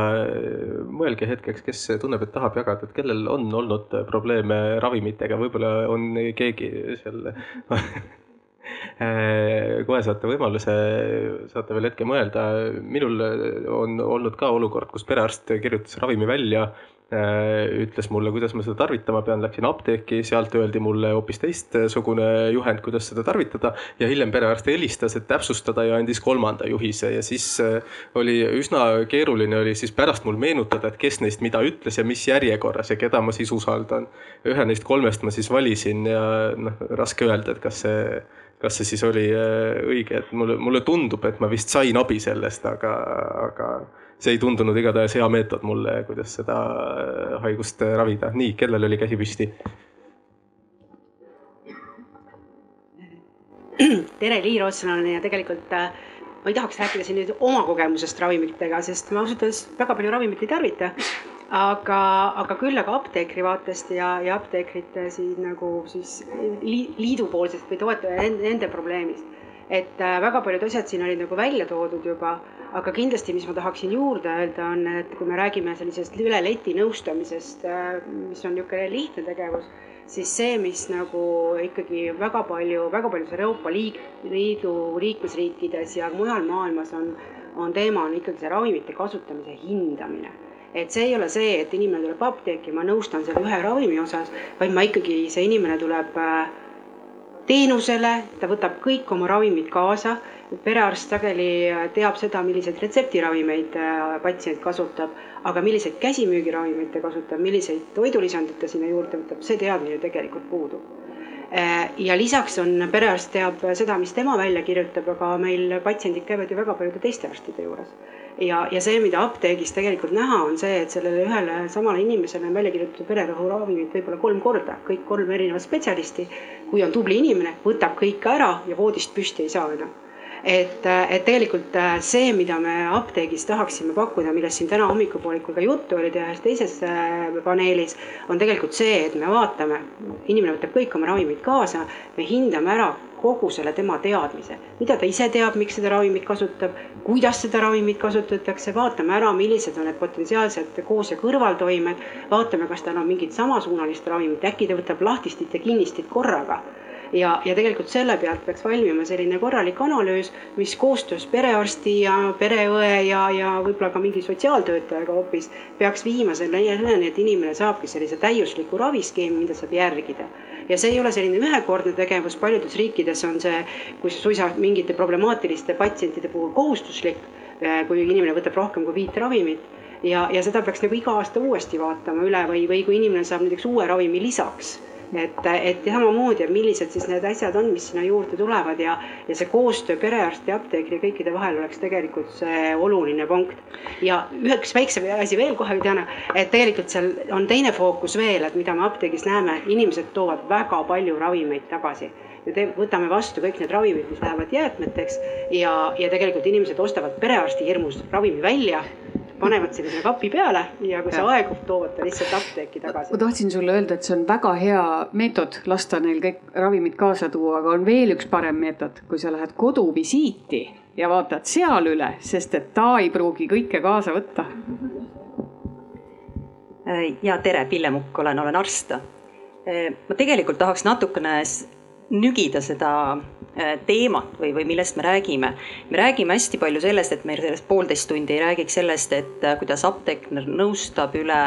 mõelge hetkeks, kes tunneb, et tahab jagada, et kellel on olnud probleeme ravimitega, võib-olla on keegi seal kohe saate võimaluse, saate veel hetke mõelda. minul on olnud ka olukord, kus perearst kirjutas ravimi välja Äh, ütles mulle, kuidas ma seda tarvitama pean, läksin apteeki, sealt öeldi mulle hoopis teistsugune juhend, kuidas seda tarvitada. ja hiljem perearst helistas, et täpsustada ja andis kolmanda juhise ja siis äh, oli üsna keeruline oli siis pärast mul meenutada, et kes neist mida ütles ja mis järjekorras ja keda ma siis usaldan. ühe neist kolmest ma siis valisin ja noh, raske öelda, et kas see kas see siis oli äh, õige, et mulle, mulle tundub, et ma vist sain abi sellest, aga, aga see ei tundunud igatahes hea meetod mulle, kuidas seda äh, haigust äh, ravida. nii, kellel oli käsi püsti? tere, Liir Otsal on ja tegelikult äh, ma ei tahaks rääkida siin nüüd oma kogemusest ravimitega, sest ma ausalt öeldes väga palju ravimit ei tarvita. aga, aga küll aga apteekri vaatest ja, ja apteekrite siin nagu siis liidu poolsest või toetaja nende probleemist et äh, väga paljud asjad siin olid nagu välja toodud juba, aga kindlasti, mis ma tahaksin juurde öelda, on, et kui me räägime sellisest üle leti nõustamisest, äh, mis on niisugune lihtne tegevus, siis see, mis nagu ikkagi väga palju, väga paljudes Euroopa Liidu liikmesriikides ja mujal maailmas on, on teema, on ikkagi see ravimite kasutamise hindamine. Et see ei ole see, et inimene tuleb apteeki, ma nõustan selle ühe ravimi osas, vaid ma ikkagi, see inimene tuleb äh, teenusele, ta võtab kõik oma ravimid kaasa. perearst sageli teab seda, milliseid retseptiravimeid äh, patsient kasutab, aga milliseid käsimüügiravimeid ta kasutab, milliseid toidulisandeid ta sinna juurde võtab, see teadmine tegelikult puudub. Äh, ja lisaks on, perearst teab seda, mis tema välja kirjutab, aga meil patsiendid käivad ju väga paljude teiste arstide juures ja, ja see, mida apteegis tegelikult näha, on see, et sellele ühele samale inimesele on välja kirjutatud vererõhuravimit võib-olla kolm korda, kõik kolm erinevat spetsialisti. kui on tubli inimene, võtab kõik ära ja voodist püsti ei saa enam et, et tegelikult äh, see, mida me apteegis tahaksime pakkuda, millest siin täna hommikupoolikul ka juttu oli ühes teises äh, paneelis, on tegelikult see, et me vaatame, inimene võtab kõik oma ravimid kaasa, me hindame ära kogu selle tema teadmise, mida ta ise teab, miks seda ravimit kasutab, kuidas seda ravimit kasutatakse, vaatame ära, millised on need potentsiaalsed koos- ja kõrvaltoimed, vaatame, kas tal on mingit samasuunalist ravimit, äkki ta võtab lahtistit ja kinnistit korraga ja, ja tegelikult selle pealt peaks valmima selline korralik analüüs, mis koostöös perearsti ja pereõe ja, ja võib-olla ka mingi sotsiaaltöötajaga hoopis peaks viima selleni, et inimene saabki sellise täiusliku raviskeemi, mida saab järgida. Ja see ei ole selline ühekordne tegevus, paljudes riikides on see, kui suisa mingite problemaatiliste patsientide puhul kohustuslik, eh, kui inimene võtab rohkem kui viit ravimit. Ja, ja seda peaks nagu iga aasta uuesti vaatama üle või, või kui inimene saab näiteks uue ravimi lisaks et, et samamoodi, et millised siis need asjad on, mis sinna juurde tulevad ja, ja see koostöö perearsti, apteekri kõikide vahel oleks tegelikult see oluline punkt. ja üheks väikse asi veel kohe, Diana, et tegelikult seal on teine fookus veel, et mida me apteegis näeme, inimesed toovad väga palju ravimeid tagasi me te-, võtame vastu kõik need ravimid, mis lähevad jäätmeteks ja, ja tegelikult inimesed ostavad perearsti hirmus ravimi välja panevad selle sinna kapi peale ja kui see aegub, toovad ta lihtsalt apteeki tagasi. ma tahtsin sulle öelda, et see on väga hea meetod lasta neil kõik ravimid kaasa tuua, aga on veel üks parem meetod, kui sa lähed koduvisiiti ja vaatad seal üle, sest et ta ei pruugi kõike kaasa võtta. ja tere, Pille Mukk olen, olen arst. ma tegelikult tahaks natukene nügida seda äh, teemat või, või millest me räägime. me räägime hästi palju sellest, et me sellest poolteist tundi ei räägiks sellest, et äh, kuidas apteeker nõustab üle,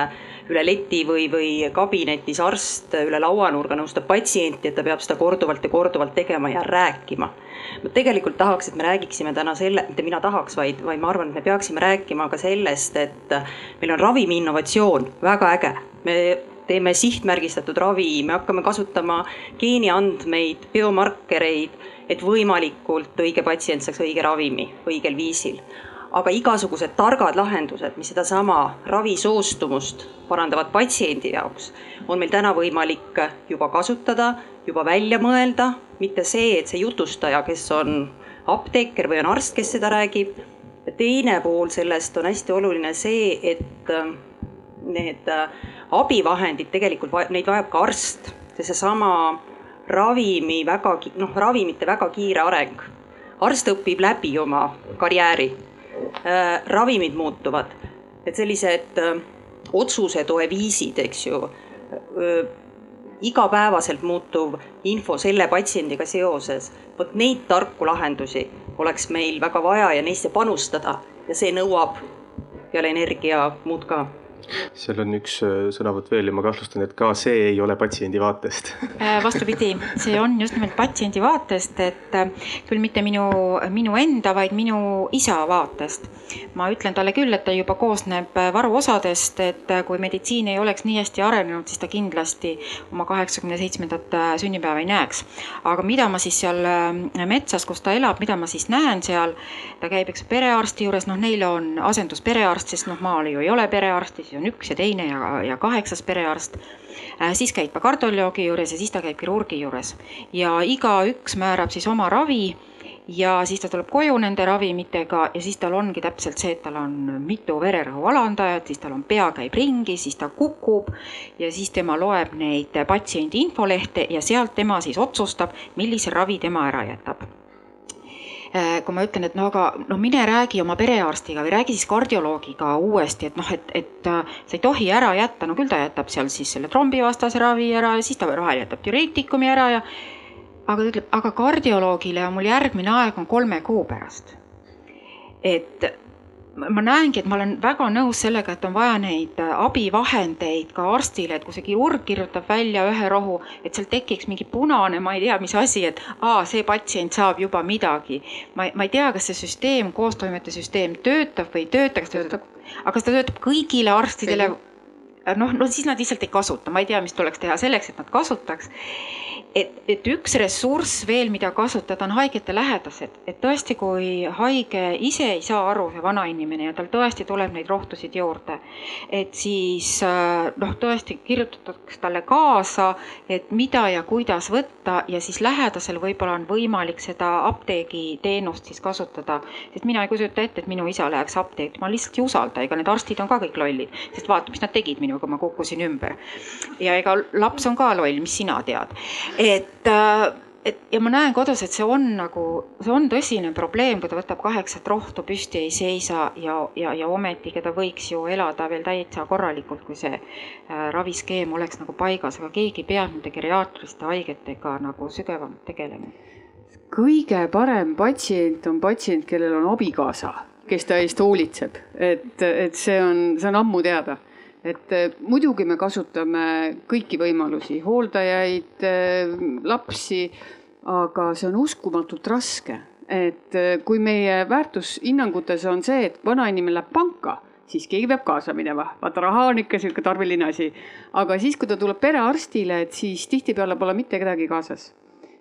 üle leti või, või kabinetis arst üle lauanurga nõustab patsienti, et ta peab seda korduvalt ja korduvalt tegema ja rääkima. ma tegelikult tahaks, et me räägiksime täna selle, mitte mina tahaks, vaid, vaid ma arvan, et me peaksime rääkima ka sellest, et äh, meil on ravimi innovatsioon, väga äge. me teeme sihtmärgistatud ravi, me hakkame kasutama geeniandmeid, biomarkereid, et võimalikult õige patsient saaks õige ravimi õigel viisil. aga igasugused targad lahendused, mis sedasama ravisoostumust parandavad patsiendi jaoks, on meil täna võimalik juba kasutada, juba välja mõelda, mitte see, et see jutustaja, kes on apteeker või on arst, kes seda räägib. teine pool sellest on hästi oluline see, et need abivahendid tegelikult, neid vajab ka arst, seesama ravimi väga, noh, ravimite väga kiire areng. arst õpib läbi oma karjääri. Äh,, ravimid muutuvad, et sellised äh, otsusetoe viisid, eks ju äh,, igapäevaselt muutuv info selle patsiendiga seoses, vot neid tarku lahendusi oleks meil väga vaja ja neisse panustada. Ja see nõuab peale energia muud ka seal on üks äh, sõnavõtt veel ja ma kahtlustan, et ka see ei ole patsiendi vaatest äh, vastupidi, see on just nimelt patsiendi vaatest, et äh, küll mitte minu, minu enda, vaid minu isa vaatest. ma ütlen talle küll, et ta juba koosneb varuosadest, et kui meditsiin ei oleks nii hästi arenenud, siis ta kindlasti oma kaheksakümne seitsmendat sünnipäeva ei näeks. aga mida ma siis seal metsas, kus ta elab, mida ma siis näen seal, ta käib, eks perearsti juures, noh, neil on asendusperearst, sest noh, maal ju ei ole perearsti, siis on üks ja teine ja, ja kaheksas perearst. Äh, siis käib ta kardioloogi juures ja siis ta käib kirurgi juures ja igaüks määrab siis oma ravi ja siis ta tuleb koju nende ravimitega ja siis tal ongi täpselt see, et tal on mitu vererõhu alandajat, siis tal on pea käib ringi, siis ta kukub ja siis tema loeb neid patsiendi infolehte ja sealt tema siis otsustab, millise ravi tema ära jätab kui ma ütlen, et no aga no mine räägi oma perearstiga või räägi siis kardioloogiga uuesti, et noh, et, et äh, sa ei tohi ära jätta, no küll ta jätab seal siis selle trombivastase ravi ära ja siis ta vahel jätab diureetikumi ära ja aga ta ütleb, aga kardioloogile on mul järgmine aeg on kolme kuu pärast. et ma näengi, et ma olen väga nõus sellega, et on vaja neid äh, abivahendeid ka arstile, et kui see kirurg kirjutab välja ühe rohu, et seal tekiks mingi punane, ma ei tea, mis asi, et aa, see patsient saab juba midagi. ma, ma ei tea, kas see süsteem, koostoimete süsteem töötab või ei tööta, kas ta töötab, aga kas ta töötab kõigile arstidele? noh, no siis nad lihtsalt ei kasuta, ma ei tea, mis tuleks teha selleks, et nad kasutaks et, et üks ressurss veel, mida kasutada, on haigete lähedased, et tõesti, kui haige ise ei saa aru, see vanainimene ja tal tõesti tuleb neid rohtusid juurde, et siis äh, noh, tõesti kirjutatakse talle kaasa, et mida ja kuidas võtta ja siis lähedasel võib-olla on võimalik seda apteegiteenust siis kasutada, sest mina ei kujuta ette, et minu isa läheks apteeki, ma lihtsalt ei usalda, ega need arstid on ka kõik lollid, sest vaata, mis nad tegid minuga, ma kukkusin ümber. ja ega laps on ka loll, mis sina tead et, äh, et ja ma näen kodus, et see on nagu, see on tõsine probleem, kui ta võtab kaheksat rohtu püsti, ei seisa ja, ja, ja ometigi ta võiks ju elada veel täitsa korralikult, kui see äh, raviskeem oleks nagu paigas, aga keegi ei pea nende geriaatriliste haigetega nagu sügavamalt tegelema. kõige parem patsient on patsient, kellel on abikaasa, kes ta eest hoolitseb, et, et see on, see on ammu teada et eh, muidugi me kasutame kõiki võimalusi, hooldajaid, eh, lapsi, aga see on uskumatult raske. et eh, kui meie väärtushinnangutes on see, et vanainimene läheb panka, siis keegi peab kaasa minema, vaata raha on ikka sihuke tarviline asi. aga siis, kui ta tuleb perearstile, et siis tihtipeale pole mitte kedagi kaasas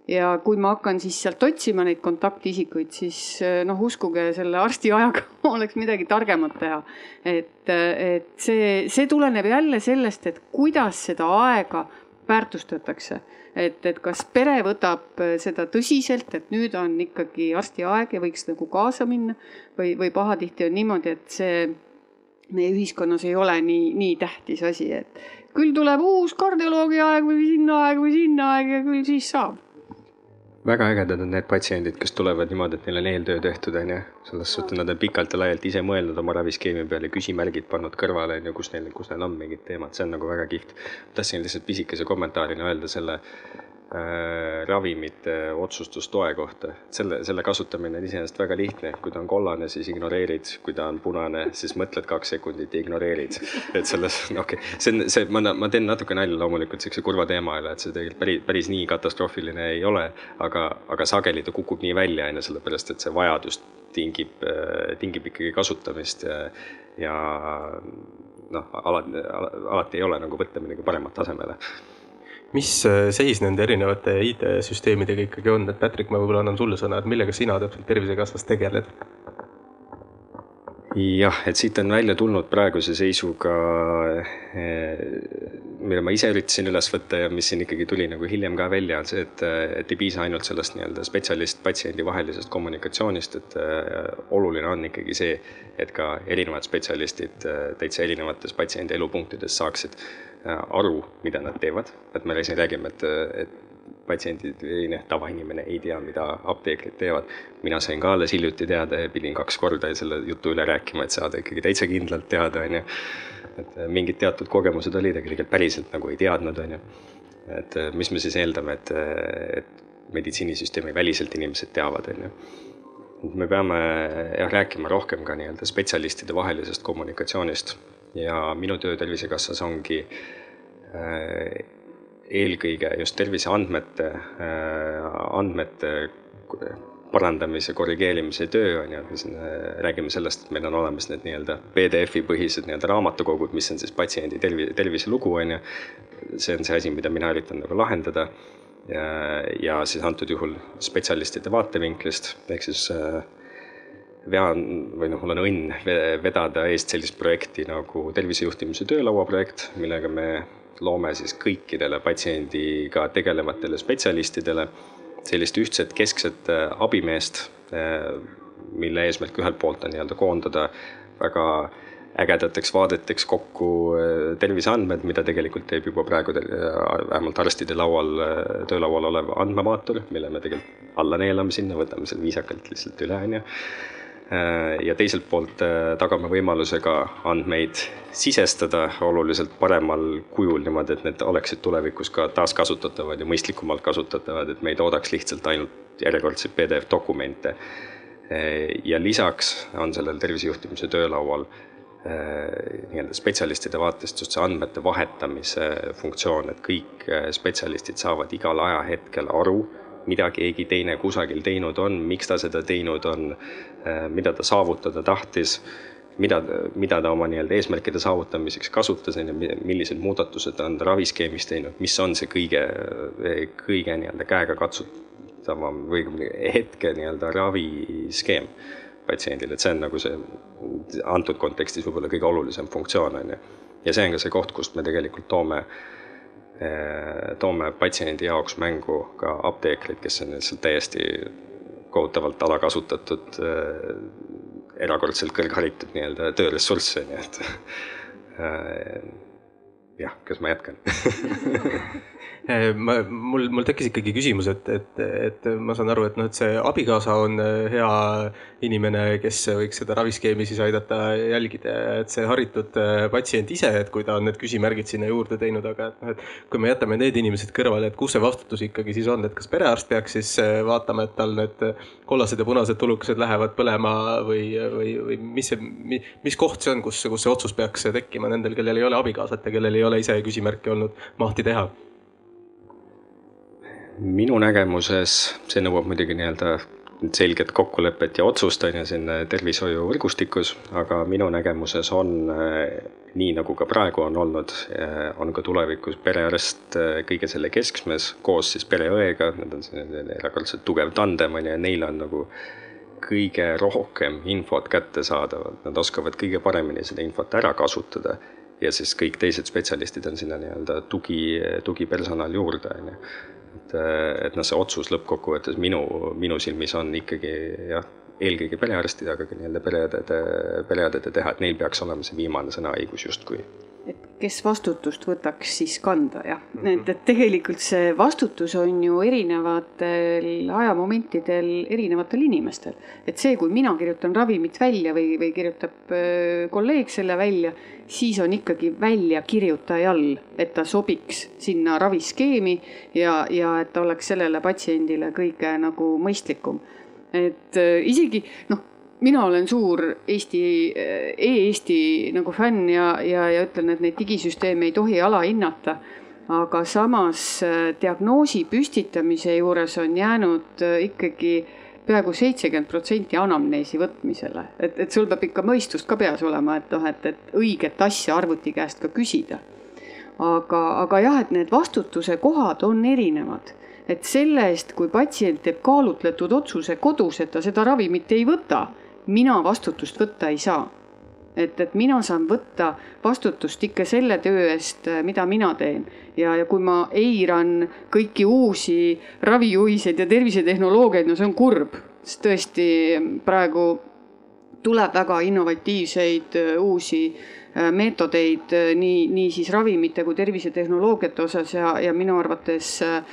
ja kui ma hakkan siis sealt otsima neid kontaktisikuid, siis eh, noh, uskuge, selle arsti ajaga oleks midagi targemat teha. et, et see, see tuleneb jälle sellest, et kuidas seda aega väärtustatakse. et, et kas pere võtab seda tõsiselt, et nüüd on ikkagi arsti aeg ja võiks nagu kaasa minna või, või pahatihti on niimoodi, et see meie ühiskonnas ei ole nii, nii tähtis asi, et küll tuleb uus kardioloogi aeg või sinna aeg või sinna aeg ja küll siis saab väga ägedad on need patsiendid, kes tulevad niimoodi, et neil on eeltöö tehtud, on ju. selles suhtes nad on pikalt ja laialt ise mõelnud oma raviskeemi peale, küsimärgid pannud kõrvale, on ju, kus neil, kus neil on mingid teemad, see on nagu väga kihvt. tahtsin lihtsalt pisikese kommentaarina öelda selle Äh, ravimite otsustustoe kohta. selle, selle kasutamine on iseenesest väga lihtne, kui ta on kollane, siis ignoreerid, kui ta on punane, siis mõtled kaks sekundit ja ignoreerid. et selles, okei okay., see on see, ma, ma teen natuke nalja loomulikult siukse kurva teema üle, et see tegelikult päris, päris nii katastroofiline ei ole, aga, aga sageli ta kukub nii välja, on ju, sellepärast et see vajadus tingib, äh, tingib ikkagi kasutamist ja, ja noh, alati, alati ei ole nagu võtta midagi paremat tasemele mis äh, seis nende erinevate IT-süsteemidega ikkagi on, et Patrick, ma võib-olla annan sulle sõna, et millega sina täpselt Tervisekassas tegeled? jah, et siit on välja tulnud praeguse seisuga, eh, mille ma ise üritasin üles võtta ja mis siin ikkagi tuli nagu hiljem ka välja, on see, et, et ei piisa ainult sellest nii-öelda spetsialist-patsiendi vahelisest kommunikatsioonist, et äh, oluline on ikkagi see, et ka erinevad spetsialistid äh, täitsa erinevates patsiendi elupunktides saaksid Äh, aru, mida nad teevad, et me siin räägime, et, et patsiendid või noh, tavainimene ei tea, mida apteekrid teevad. mina sain ka alles hiljuti teada ja pidin kaks korda selle jutu üle rääkima, et saada ikkagi täitsa kindlalt teada, on ju. et äh, mingid teatud kogemused olid, aga tegelikult päriselt nagu ei teadnud, on ju. et äh, mis me siis eeldame, et, et meditsiinisüsteemi väliselt inimesed teavad, on ju me peame jah, rääkima rohkem ka nii-öelda spetsialistide vahelisest kommunikatsioonist ja minu töö Tervisekassas ongi äh, eelkõige just terviseandmete, äh, andmete parandamise, korrigeerimise töö on ju, me siin äh, räägime sellest, et meil on olemas need nii-öelda PDF-i põhised nii-öelda raamatukogud, mis on siis patsiendi tervi-, terviselugu on ju. see on see asi, mida mina üritan nagu lahendada. ja siis antud juhul spetsialistide vaatevinklist ehk siis äh, vean või noh, mul on õnn vedada eest sellist projekti nagu tervisejuhtimise töölaua projekt, millega me loome siis kõikidele patsiendiga tegelevatele spetsialistidele sellist ühtset keskset äh, abimeest, äh, mille eesmärk ühelt poolt on nii-öelda koondada väga ägedateks vaadeteks kokku äh, terviseandmed, mida tegelikult teeb juba praegu vähemalt arstide laual, töölaual olev andmemaator, mille me tegelikult alla neelame sinna, võtame selle viisakalt lihtsalt üle, on ju ja teiselt poolt äh, tagame võimaluse ka andmeid sisestada oluliselt paremal kujul niimoodi, et need oleksid tulevikus ka taaskasutatavad ja mõistlikumalt kasutatavad, et me ei toodaks lihtsalt ainult järjekordseid PDF dokumente. Äh, ja lisaks on sellel tervisejuhtimise töölaual nii-öelda spetsialistide vaatest just see andmete vahetamise funktsioon, et kõik spetsialistid saavad igal ajahetkel aru mida keegi teine kusagil teinud on, miks ta seda teinud on, äh, mida ta saavutada tahtis, mida, mida ta oma nii-öelda eesmärkide saavutamiseks kasutas, on ju, millised muudatused on ta raviskeemis teinud, mis on see kõige, kõige nii-öelda käegakatsutavam või hetke nii-öelda raviskeem patsiendil, et see on nagu see antud kontekstis võib-olla kõige olulisem funktsioon, on ju. ja see on ka see koht, kust me tegelikult toome äh, toome patsiendi jaoks mängu ka apteekrid, kes on lihtsalt täiesti kohutavalt alakasutatud, eh, erakordselt kõrgharitud nii-öelda tööressurss, on ju, et eh, jah, kas ma jätkan ma, mul, mul tekkis ikkagi küsimus, et, et, et ma saan aru, et noh, et see abikaasa on hea inimene, kes võiks seda raviskeemi siis aidata jälgida et see haritud eh, patsient ise, et kui ta on need küsimärgid sinna juurde teinud, aga et noh, et kui me jätame need inimesed kõrvale, et kus see vastutus ikkagi siis on, et kas perearst peaks siis vaatama, et tal need kollased ja punased tulukesed lähevad põlema või, või, või mis see, mis koht see on, kus, kus see otsus peaks tekkima nendel, kellel ei ole abikaasat ja kellel ei ole ise küsimärki olnud mahti teha minu nägemuses, see nõuab muidugi nii-öelda selget kokkulepet ja otsust, on ju, siin tervishoiuvõrgustikus, aga minu nägemuses on nii, nagu ka praegu on olnud, on ka tulevikus perearst kõige selle keskmes koos siis pereõega, nad on selline erakordselt tugev tandem, on ju, ja neil on nagu kõige rohkem infot kättesaadavat, nad oskavad kõige paremini seda infot ära kasutada ja siis kõik teised spetsialistid on sinna nii-öelda tugi, tugipersonal juurde, on ju et, et noh, see otsus lõppkokkuvõttes minu, minu silmis on ikkagi jah, eelkõige perearstide, aga ka nii-öelda pereõdede, pereõdede teha, et neil peaks olema see viimane sõnaõigus justkui et kes vastutust võtaks siis kanda, jah mm. -hmm. et, et tegelikult see vastutus on ju erinevatel ajamomentidel erinevatel inimestel. et see, kui mina kirjutan ravimit välja või, või kirjutab kolleeg selle välja, siis on ikkagi väljakirjutajal, et ta sobiks sinna raviskeemi ja, ja et ta oleks sellele patsiendile kõige nagu mõistlikum. et isegi noh mina olen suur Eesti e, e-Eesti nagu fänn ja, ja, ja ütlen, et neid digisüsteeme ei tohi alahinnata. aga samas e, diagnoosi püstitamise juures on jäänud e, ikkagi peaaegu seitsekümmend protsenti anamneesi võtmisele, et, et sul peab ikka mõistust ka peas olema, et noh, et, et õiget asja arvuti käest ka küsida. aga, aga jah, et need vastutuse kohad on erinevad et selle eest, kui patsient teeb kaalutletud otsuse kodus, et ta seda ravimit ei võta mina vastutust võtta ei saa. et, et mina saan võtta vastutust ikka selle töö eest, mida mina teen ja, ja kui ma eiran kõiki uusi ravijuhiseid ja tervisetehnoloogiaid, no see on kurb, sest tõesti praegu tuleb väga innovatiivseid uusi äh, meetodeid nii, nii siis ravimite kui tervisetehnoloogiate osas ja, ja minu arvates äh,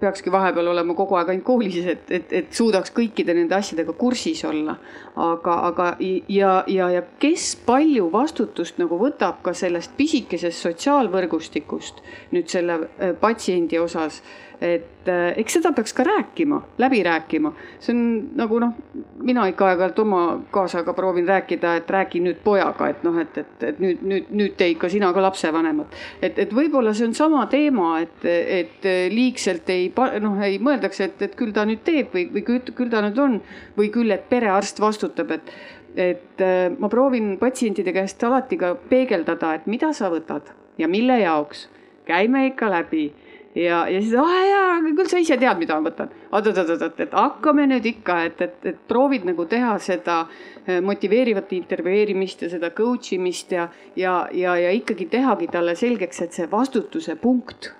peakski vahepeal olema kogu aeg ainult koolis, et, et, et suudaks kõikide nende asjadega kursis olla. aga, aga ja, ja, ja kes palju vastutust nagu võtab ka sellest pisikesest sotsiaalvõrgustikust nüüd selle äh, patsiendi osas et äh, eks seda peaks ka rääkima, läbi rääkima. see on nagu noh, mina ikka aeg-ajalt oma kaasaga proovin rääkida, et räägi nüüd pojaga, et noh, et, et, et nüüd, nüüd, nüüd tee ikka sina ka lapsevanemad. et, et võib-olla see on sama teema, et, et liigselt ei, noh, ei mõeldakse, et, et küll ta nüüd teeb või, või küll, küll ta nüüd on või küll, et perearst vastutab, et et äh, ma proovin patsientide käest alati ka peegeldada, et mida sa võtad ja mille jaoks. käime ikka läbi ja, ja siis, ah jaa, küll sa ise tead, mida ma võtan. oot-oot-oot, et hakkame nüüd ikka, et, et, et proovid nagu teha seda eh, motiveerivat intervjueerimist ja seda coach imist ja, ja, ja, ja ikkagi tehagi talle selgeks, et see vastutuse punkt,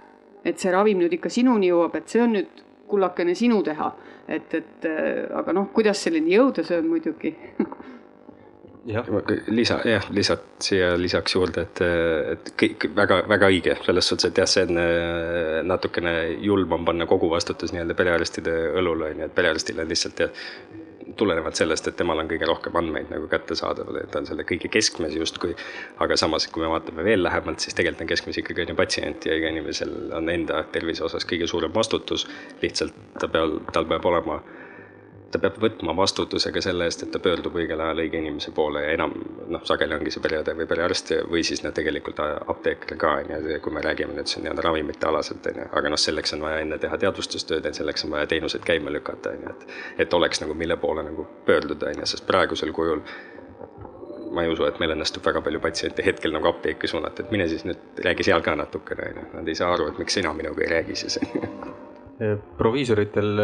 et see ravim nüüd ikka sinuni jõuab, et see on nüüd kullakene sinu teha. et, et eh, aga noh, kuidas selleni jõuda, see on muidugi lisa, jah, lisad siia lisaks juurde, et, et kõik väga, väga õige selles suhtes, et jah, see on äh, natukene julm on panna kogu vastutus nii-öelda perearstide õlule, on ju, et perearstil on lihtsalt jah, tulenevalt sellest, et temal on kõige rohkem andmeid nagu kättesaadaval, et ta on selle kõige keskmes justkui. aga samas, kui me vaatame veel lähemalt, siis tegelikult on keskmes ikkagi on ju patsient ja iga inimesel on enda tervise osas kõige suurem vastutus. lihtsalt ta peab, tal peab olema ta peab võtma vastutuse ka selle eest, et ta pöördub õigel ajal õige inimese poole ja enam noh, sageli ongi see pereõde või perearst või siis noh, tegelikult apteeker ka on ju, kui me räägime nüüd siin nii-öelda ravimite alaselt on ju, aga noh, selleks on vaja enne teha teadvustustööd ja selleks on vaja teenuseid käima lükata on ju, et. et oleks nagu mille poole nagu pöörduda on ju, sest praegusel kujul ma ei usu, et meil õnnestub väga palju patsiente hetkel nagu apteeki suunata, et mine siis nüüd räägi seal ka natukene on ju, nad ei saa aru, et miks sina minuga ei räägi siis proviisoritel,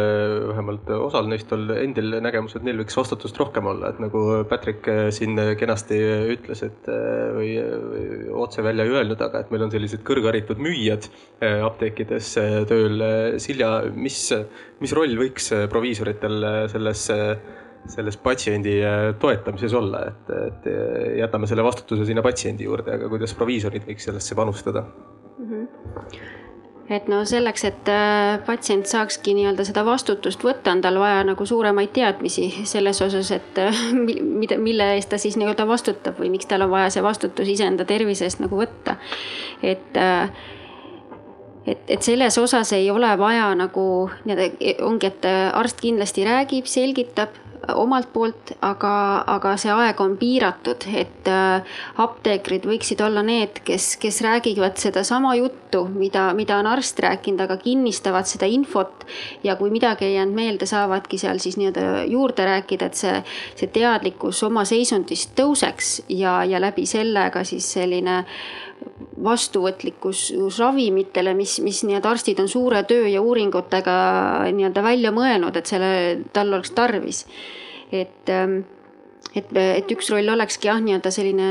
vähemalt osal neist on endil nägemus, et neil võiks vastutust rohkem olla, et nagu Patrick siin kenasti ütles, et või otse välja ei öelnud, aga et meil on sellised kõrgharitud müüjad apteekides tööl. Silja, mis, mis roll võiks proviisoritel selles selles patsiendi toetamises olla, et, et jätame selle vastutuse sinna patsiendi juurde, aga kuidas proviisorid võiks sellesse panustada mm? -hmm et no selleks, et äh, patsient saakski nii-öelda seda vastutust võtta, on tal vaja nagu suuremaid teadmisi selles osas, et äh, mida, mille eest ta siis nii-öelda vastutab või miks tal on vaja see vastutus iseenda tervise eest nagu võtta. et äh, et, et selles osas ei ole vaja nagu nii-öelda ongi, et arst kindlasti räägib, selgitab, omalt poolt, aga, aga see aeg on piiratud, et äh, apteekrid võiksid olla need, kes, kes räägivad sedasama juttu, mida, mida on arst rääkinud, aga kinnistavad seda infot. ja kui midagi ei jäänud meelde, saavadki seal siis nii-öelda juurde rääkida, et see, see teadlikkus oma seisundist tõuseks ja, ja läbi selle ka siis selline vastuvõtlikkus ravimitele, mis, mis nii-öelda arstid on suure töö ja uuringutega nii-öelda välja mõelnud, et selle, tal oleks tarvis et, ähm, et, et üks roll olekski jah, nii-öelda selline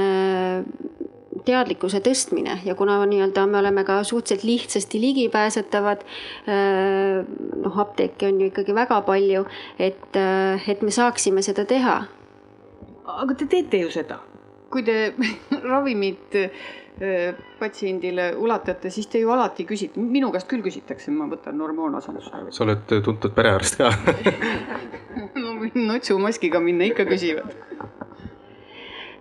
teadlikkuse tõstmine ja kuna nii-öelda me oleme ka suhteliselt lihtsasti ligipääsetavad, noh, apteeke on ju ikkagi väga palju, et, et me saaksime seda teha. aga te teete ju seda, kui te ravimit patsiendile ulatate, siis te ju alati küsite, minu käest küll küsitakse, ma võtan hormoonasendusravimit. sa oled tuntud perearst ka. No võin notsumaskiga minna, ikka küsivad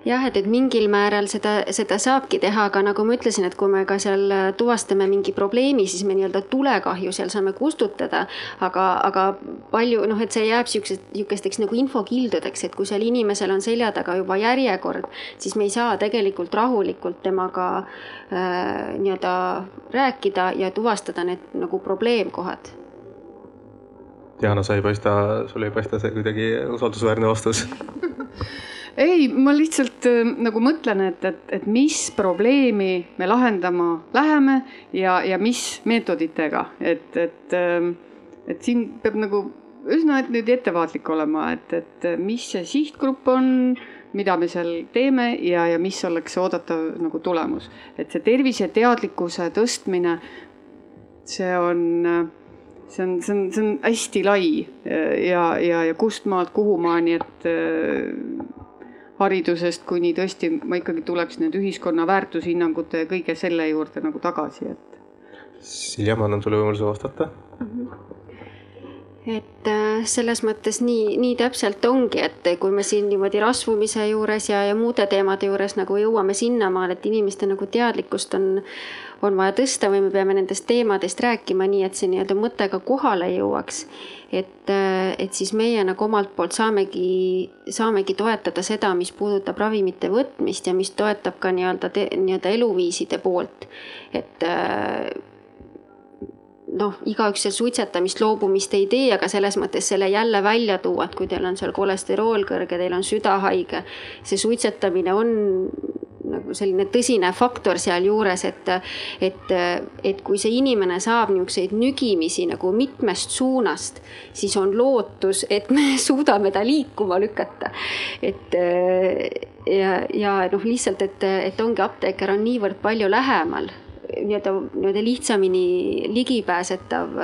jah, et, et mingil määral seda, seda saabki teha, aga nagu ma ütlesin, et kui me ka seal tuvastame mingi probleemi, siis me nii-öelda tulekahju seal saame kustutada. aga, aga palju noh, et see jääb siuksest, sihukesteks nagu infokildudeks, et kui seal inimesel on selja taga juba järjekord, siis me ei saa tegelikult rahulikult temaga äh, nii-öelda rääkida ja tuvastada need nagu probleemkohad Diana, sa ei paista, sul ei paista see kuidagi usaldusväärne vastus ei, ma lihtsalt äh, nagu mõtlen, et, et, et mis probleemi me lahendama läheme ja, ja mis meetoditega, et, et, ähm, et siin peab nagu üsna et nüüd ettevaatlik olema, et, et mis see sihtgrupp on, mida me seal teeme ja, ja mis oleks oodatav nagu tulemus. et see terviseteadlikkuse tõstmine, see on, see on, see on, see on hästi lai ja, ja, ja kust maalt kuhumaani, et haridusest kuni tõesti ma ikkagi tuleks need ühiskonna väärtushinnangute ja kõige selle juurde nagu tagasi, et. Silja, ma annan sulle võimaluse vastata mm. -hmm et äh, selles mõttes nii, nii täpselt ongi, et kui me siin niimoodi rasvumise juures ja, ja muude teemade juures nagu jõuame sinnamaale, et inimeste nagu teadlikkust on, on vaja tõsta või me peame nendest teemadest rääkima nii, et see nii-öelda mõte ka kohale jõuaks. et, et siis meie nagu omalt poolt saamegi, saamegi toetada seda, mis puudutab ravimite võtmist ja mis toetab ka nii-öelda, nii-öelda eluviiside poolt. et noh, igaüks seal suitsetamist, loobumist ei tee, aga selles mõttes selle jälle välja tuua, et kui teil on seal kolesterool kõrge, teil on süda haige, see suitsetamine on nagu selline tõsine faktor sealjuures, et, et, et kui see inimene saab niisuguseid nügimisi nagu mitmest suunast, siis on lootus, et me suudame ta liikuma lükata. et ja, ja noh, lihtsalt, et, et ongi apteeker on niivõrd palju lähemal nii-öelda, nii-öelda lihtsamini ligipääsetav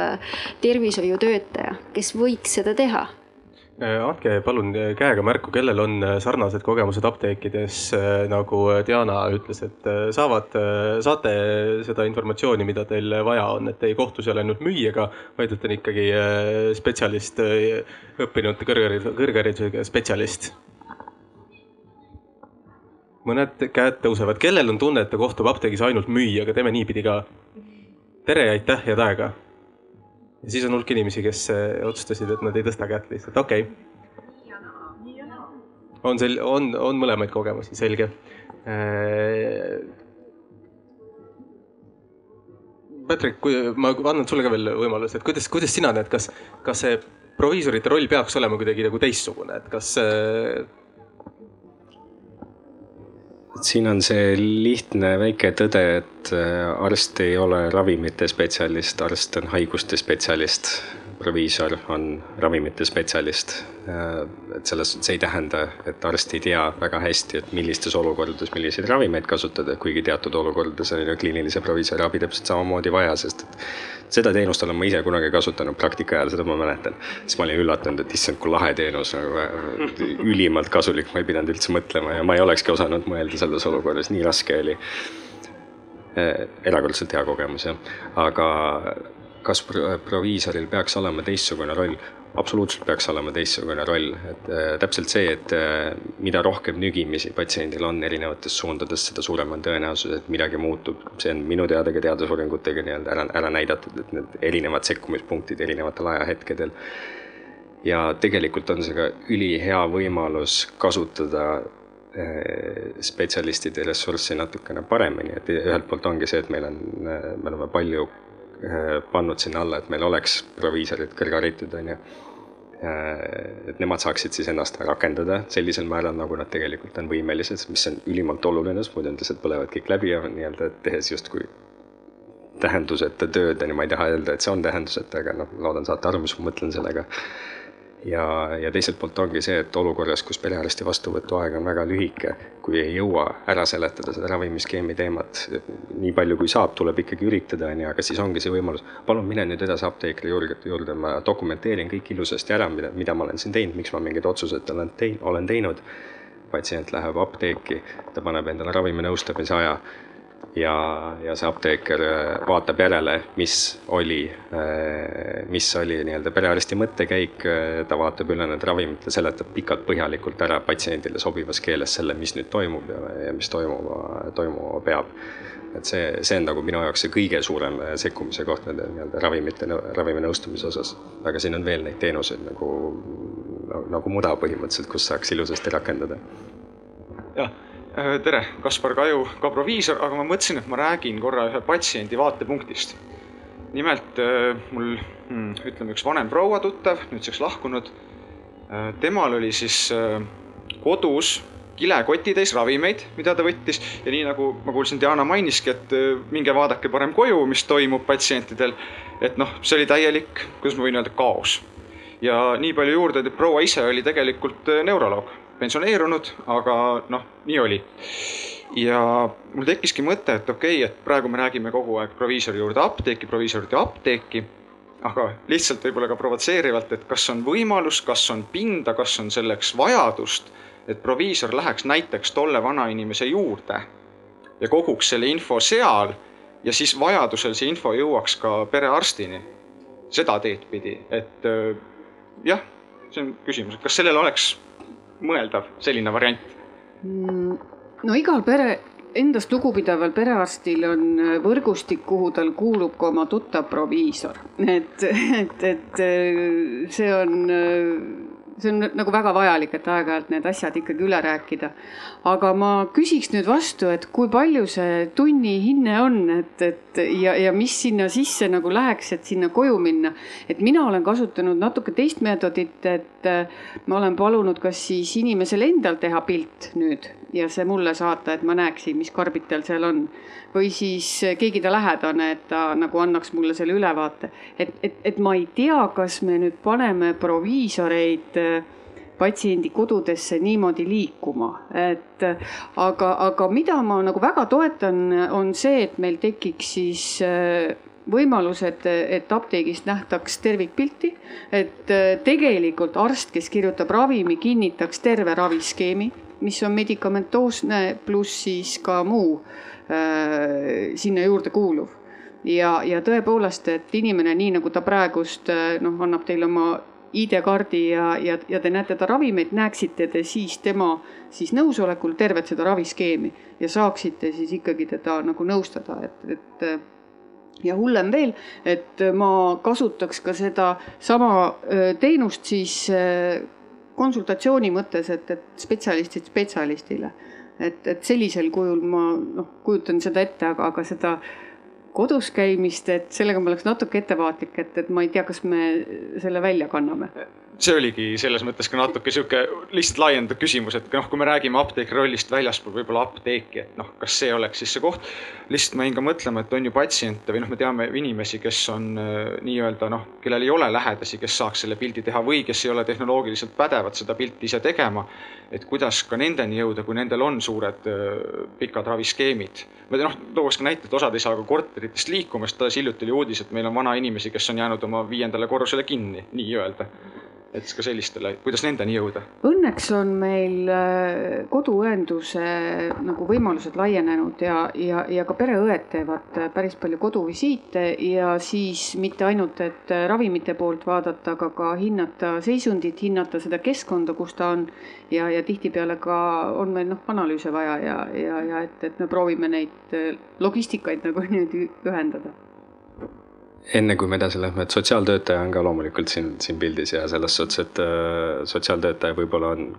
tervishoiutöötaja, kes võiks seda teha Äh, andke palun äh, käega märku, kellel on äh, sarnased kogemused apteekides, nagu Diana ütles, et saavad, saate seda informatsiooni, mida teil vaja on, et ei kohtu seal ainult müüjaga, vaid et on ikkagi spetsialist, õppinud kõrgharidus, kõrgharidusega spetsialist. Mõned käed tõusevad, kellel on tunne, et ta kohtub apteegis ainult müüjaga, teeme niipidi ka. tere ja aitäh head aega ja siis on hulk inimesi, kes eh, otsustasid, et nad ei tõsta kätt lihtsalt, okei okay.. on sel-, on, on mõlemaid kogemusi, selge. Eh, Patrick, kui ma annan sulle ka veel võimaluse, et kuidas, kuidas sina näed, kas, kas see proviisorite roll peaks olema kuidagi nagu teistsugune, et kas äh, siin on see lihtne väike tõde, et äh, arst ei ole ravimite spetsialist, arst on haiguste spetsialist. proviisor on ravimite spetsialist. Äh, et selles, see ei tähenda, et arst ei tea väga hästi, et millistes olukordades milliseid ravimeid kasutada, kuigi teatud olukordades on ju kliinilise proviisori abi täpselt samamoodi vaja, sest et seda teenust olen ma ise kunagi kasutanud praktika ajal, seda ma mäletan. siis ma olin üllatunud, et issand, kui lahe teenus, nagu äh, ülimalt kasulik, ma ei pidanud üldse mõtlema ja ma ei olekski osanud mõelda selles olukorras, nii raske oli. Äh, erakordselt hea kogemus jah, aga kas proviisoril peaks olema teistsugune roll? Absoluutselt peaks olema teistsugune roll, et äh, täpselt see, et äh, mida rohkem nügimisi patsiendil on erinevates suundades, seda suurem on tõenäosus, et midagi muutub. see on minu teada ka teadusuuringutega nii-öelda ära, ära näidatud, et need erinevad sekkumispunktid erinevatel ajahetkedel. ja tegelikult on see ka ülihea võimalus kasutada äh, spetsialistide ressurssi natukene paremini, et ühelt poolt ongi see, et meil on, me oleme palju pannud sinna alla, et meil oleks proviisorid kõrgharitud, on ju Äh, et nemad saaksid siis ennast rakendada sellisel määral, nagu nad tegelikult on võimelised, mis on ülimalt oluline, sest muidu nad lihtsalt põlevad kõik läbi ja nii-öelda tehes justkui tähenduseta tööd, on ju, ma ei taha öelda, et see on tähenduseta, aga noh, loodan saate aru, mis ma mõtlen sellega. Ja, ja teiselt poolt ongi see, et olukorras, kus perearsti vastuvõtu aeg on väga lühike, kui ei jõua ära seletada seda ravimiskeemi teemat nii palju, kui saab, tuleb ikkagi üritada, on ju, aga siis ongi see võimalus, palun mine nüüd edasi apteekri juurde, juurde, ma dokumenteerin kõik ilusasti ära, mida, mida ma olen siin teinud, miks ma mingeid otsuseid olen teinud, olen teinud. patsient läheb apteeki, ta paneb endale raviminõustamise aja ja, ja see apteeker äh, vaatab järele, mis oli, äh, mis oli nii-öelda perearsti mõttekäik, äh, ta vaatab üle need ravimid ja seletab pikalt põhjalikult ära patsiendile sobivas keeles selle, mis nüüd toimub ja, ja mis toimuma, toimuma peab. et see, see on nagu minu jaoks see kõige suurem sekkumise koht nende nii-öelda ravimite, raviminõustamise osas. aga siin on veel neid teenuseid nagu, nagu muda põhimõtteliselt, kus saaks ilusasti rakendada. jah tere, Kaspar Kaju, ka proviisor, aga ma mõtlesin, et ma räägin korra ühe patsiendi vaatepunktist. nimelt äh, mul hmm, ütleme, üks vanem proua tuttav, nüüdseks lahkunud. Äh, temal oli siis kodus kilekotitäis ravimeid, mida ta võttis ja nii nagu ma kuulsin, Diana mainiski, et minge vaadake parem koju, mis toimub patsientidel. et noh, see oli täielik, kuidas ma võin öelda, kaos. ja nii palju juurde, et proua ise oli tegelikult neuroloog pensioneerunud, aga noh, nii oli. ja mul tekkiski mõte, et okei okay,, et praegu me räägime kogu aeg proviisori juurde apteeki, proviisorit ja apteeki, aga lihtsalt võib-olla ka provotseerivalt, et kas on võimalus, kas on pinda, kas on selleks vajadust, et proviisor läheks näiteks tolle vanainimese juurde ja koguks selle info seal ja siis vajadusel see info jõuaks ka perearstini. seda teed pidi, et jah, see on küsimus, et kas sellel oleks mõeldav selline variant? Mm, no igal pere, endast lugupidaval perearstil on äh, võrgustik, kuhu tal kuulub ka oma tuttav proviisor, et, et, et äh, see on äh, see on nagu väga vajalik, et aeg-ajalt need asjad ikkagi üle rääkida. aga ma küsiks nüüd vastu, et kui palju see tunnihinne on, et, et ja, ja mis sinna sisse nagu läheks, et sinna koju minna. et mina olen kasutanud natuke teist meetodit, et ma olen palunud, kas siis inimesel endal teha pilt nüüd ja see mulle saata, et ma näeksin, mis karbid tal seal on. või siis keegi ta lähedane, et ta nagu annaks mulle selle ülevaate. et, et, et ma ei tea, kas me nüüd paneme proviisoreid äh, patsiendi kodudesse niimoodi liikuma, et aga, aga mida ma nagu väga toetan, on see, et meil tekiks siis äh, võimalus, et, apteegist nähtaks tervikpilti, et tegelikult arst, kes kirjutab ravimi, kinnitaks terve raviskeemi mis on medikamentoosne pluss siis ka muu äh, sinna juurde kuuluv. ja, ja tõepoolest, et inimene, nii nagu ta praegust äh, noh, annab teile oma ID-kaardi ja, ja, ja te näete ta ravimeid, näeksite te siis tema siis nõusolekul tervet seda raviskeemi ja saaksite siis ikkagi teda nagu nõustada, et, et ja hullem veel, et ma kasutaks ka seda sama äh, teenust siis äh, konsultatsiooni mõttes, et, et spetsialistid spetsialistile. et, et sellisel kujul ma noh, kujutan seda ette, aga, aga seda kodus käimist, et sellega ma oleks natuke ettevaatlik, et, et ma ei tea, kas me selle välja kanname see oligi selles mõttes ka natuke sihuke lihtsalt laiendav küsimus, et noh, kui me räägime apteekri rollist väljaspool võib-olla apteeki, et noh, kas see oleks siis see koht. lihtsalt ma jäin ka mõtlema, et on ju patsiente või noh, me teame inimesi, kes on äh, nii-öelda noh, kellel ei ole lähedasi, kes saaks selle pildi teha või kes ei ole tehnoloogiliselt pädevad seda pilti ise tegema. et kuidas ka nendeni jõuda, kui nendel on suured äh, pikad raviskeemid. ma noh, tooks ka näite, et osad ei saa ka korteritest liikuma, sest alles hiljuti oli uudis, et meil on vanainimesi, kes on jäänud oma viiendale korrusele kinni, nii-öelda et ka sellistele, kuidas nendeni jõuda? Õnneks on meil äh, koduõenduse nagu võimalused laienenud ja, ja, ja ka pereõed teevad äh, päris palju koduvisiite ja siis mitte ainult, et äh, ravimite poolt vaadata, aga ka hinnata seisundit, hinnata seda keskkonda, kus ta on. ja, ja tihtipeale ka on meil noh, analüüse vaja ja, ja, ja et, et me proovime neid logistikaid nagu niimoodi ühendada enne kui me edasi lähme, et sotsiaaltöötaja on ka loomulikult siin, siin pildis ja selles suhtes, et äh, sotsiaaltöötaja võib-olla on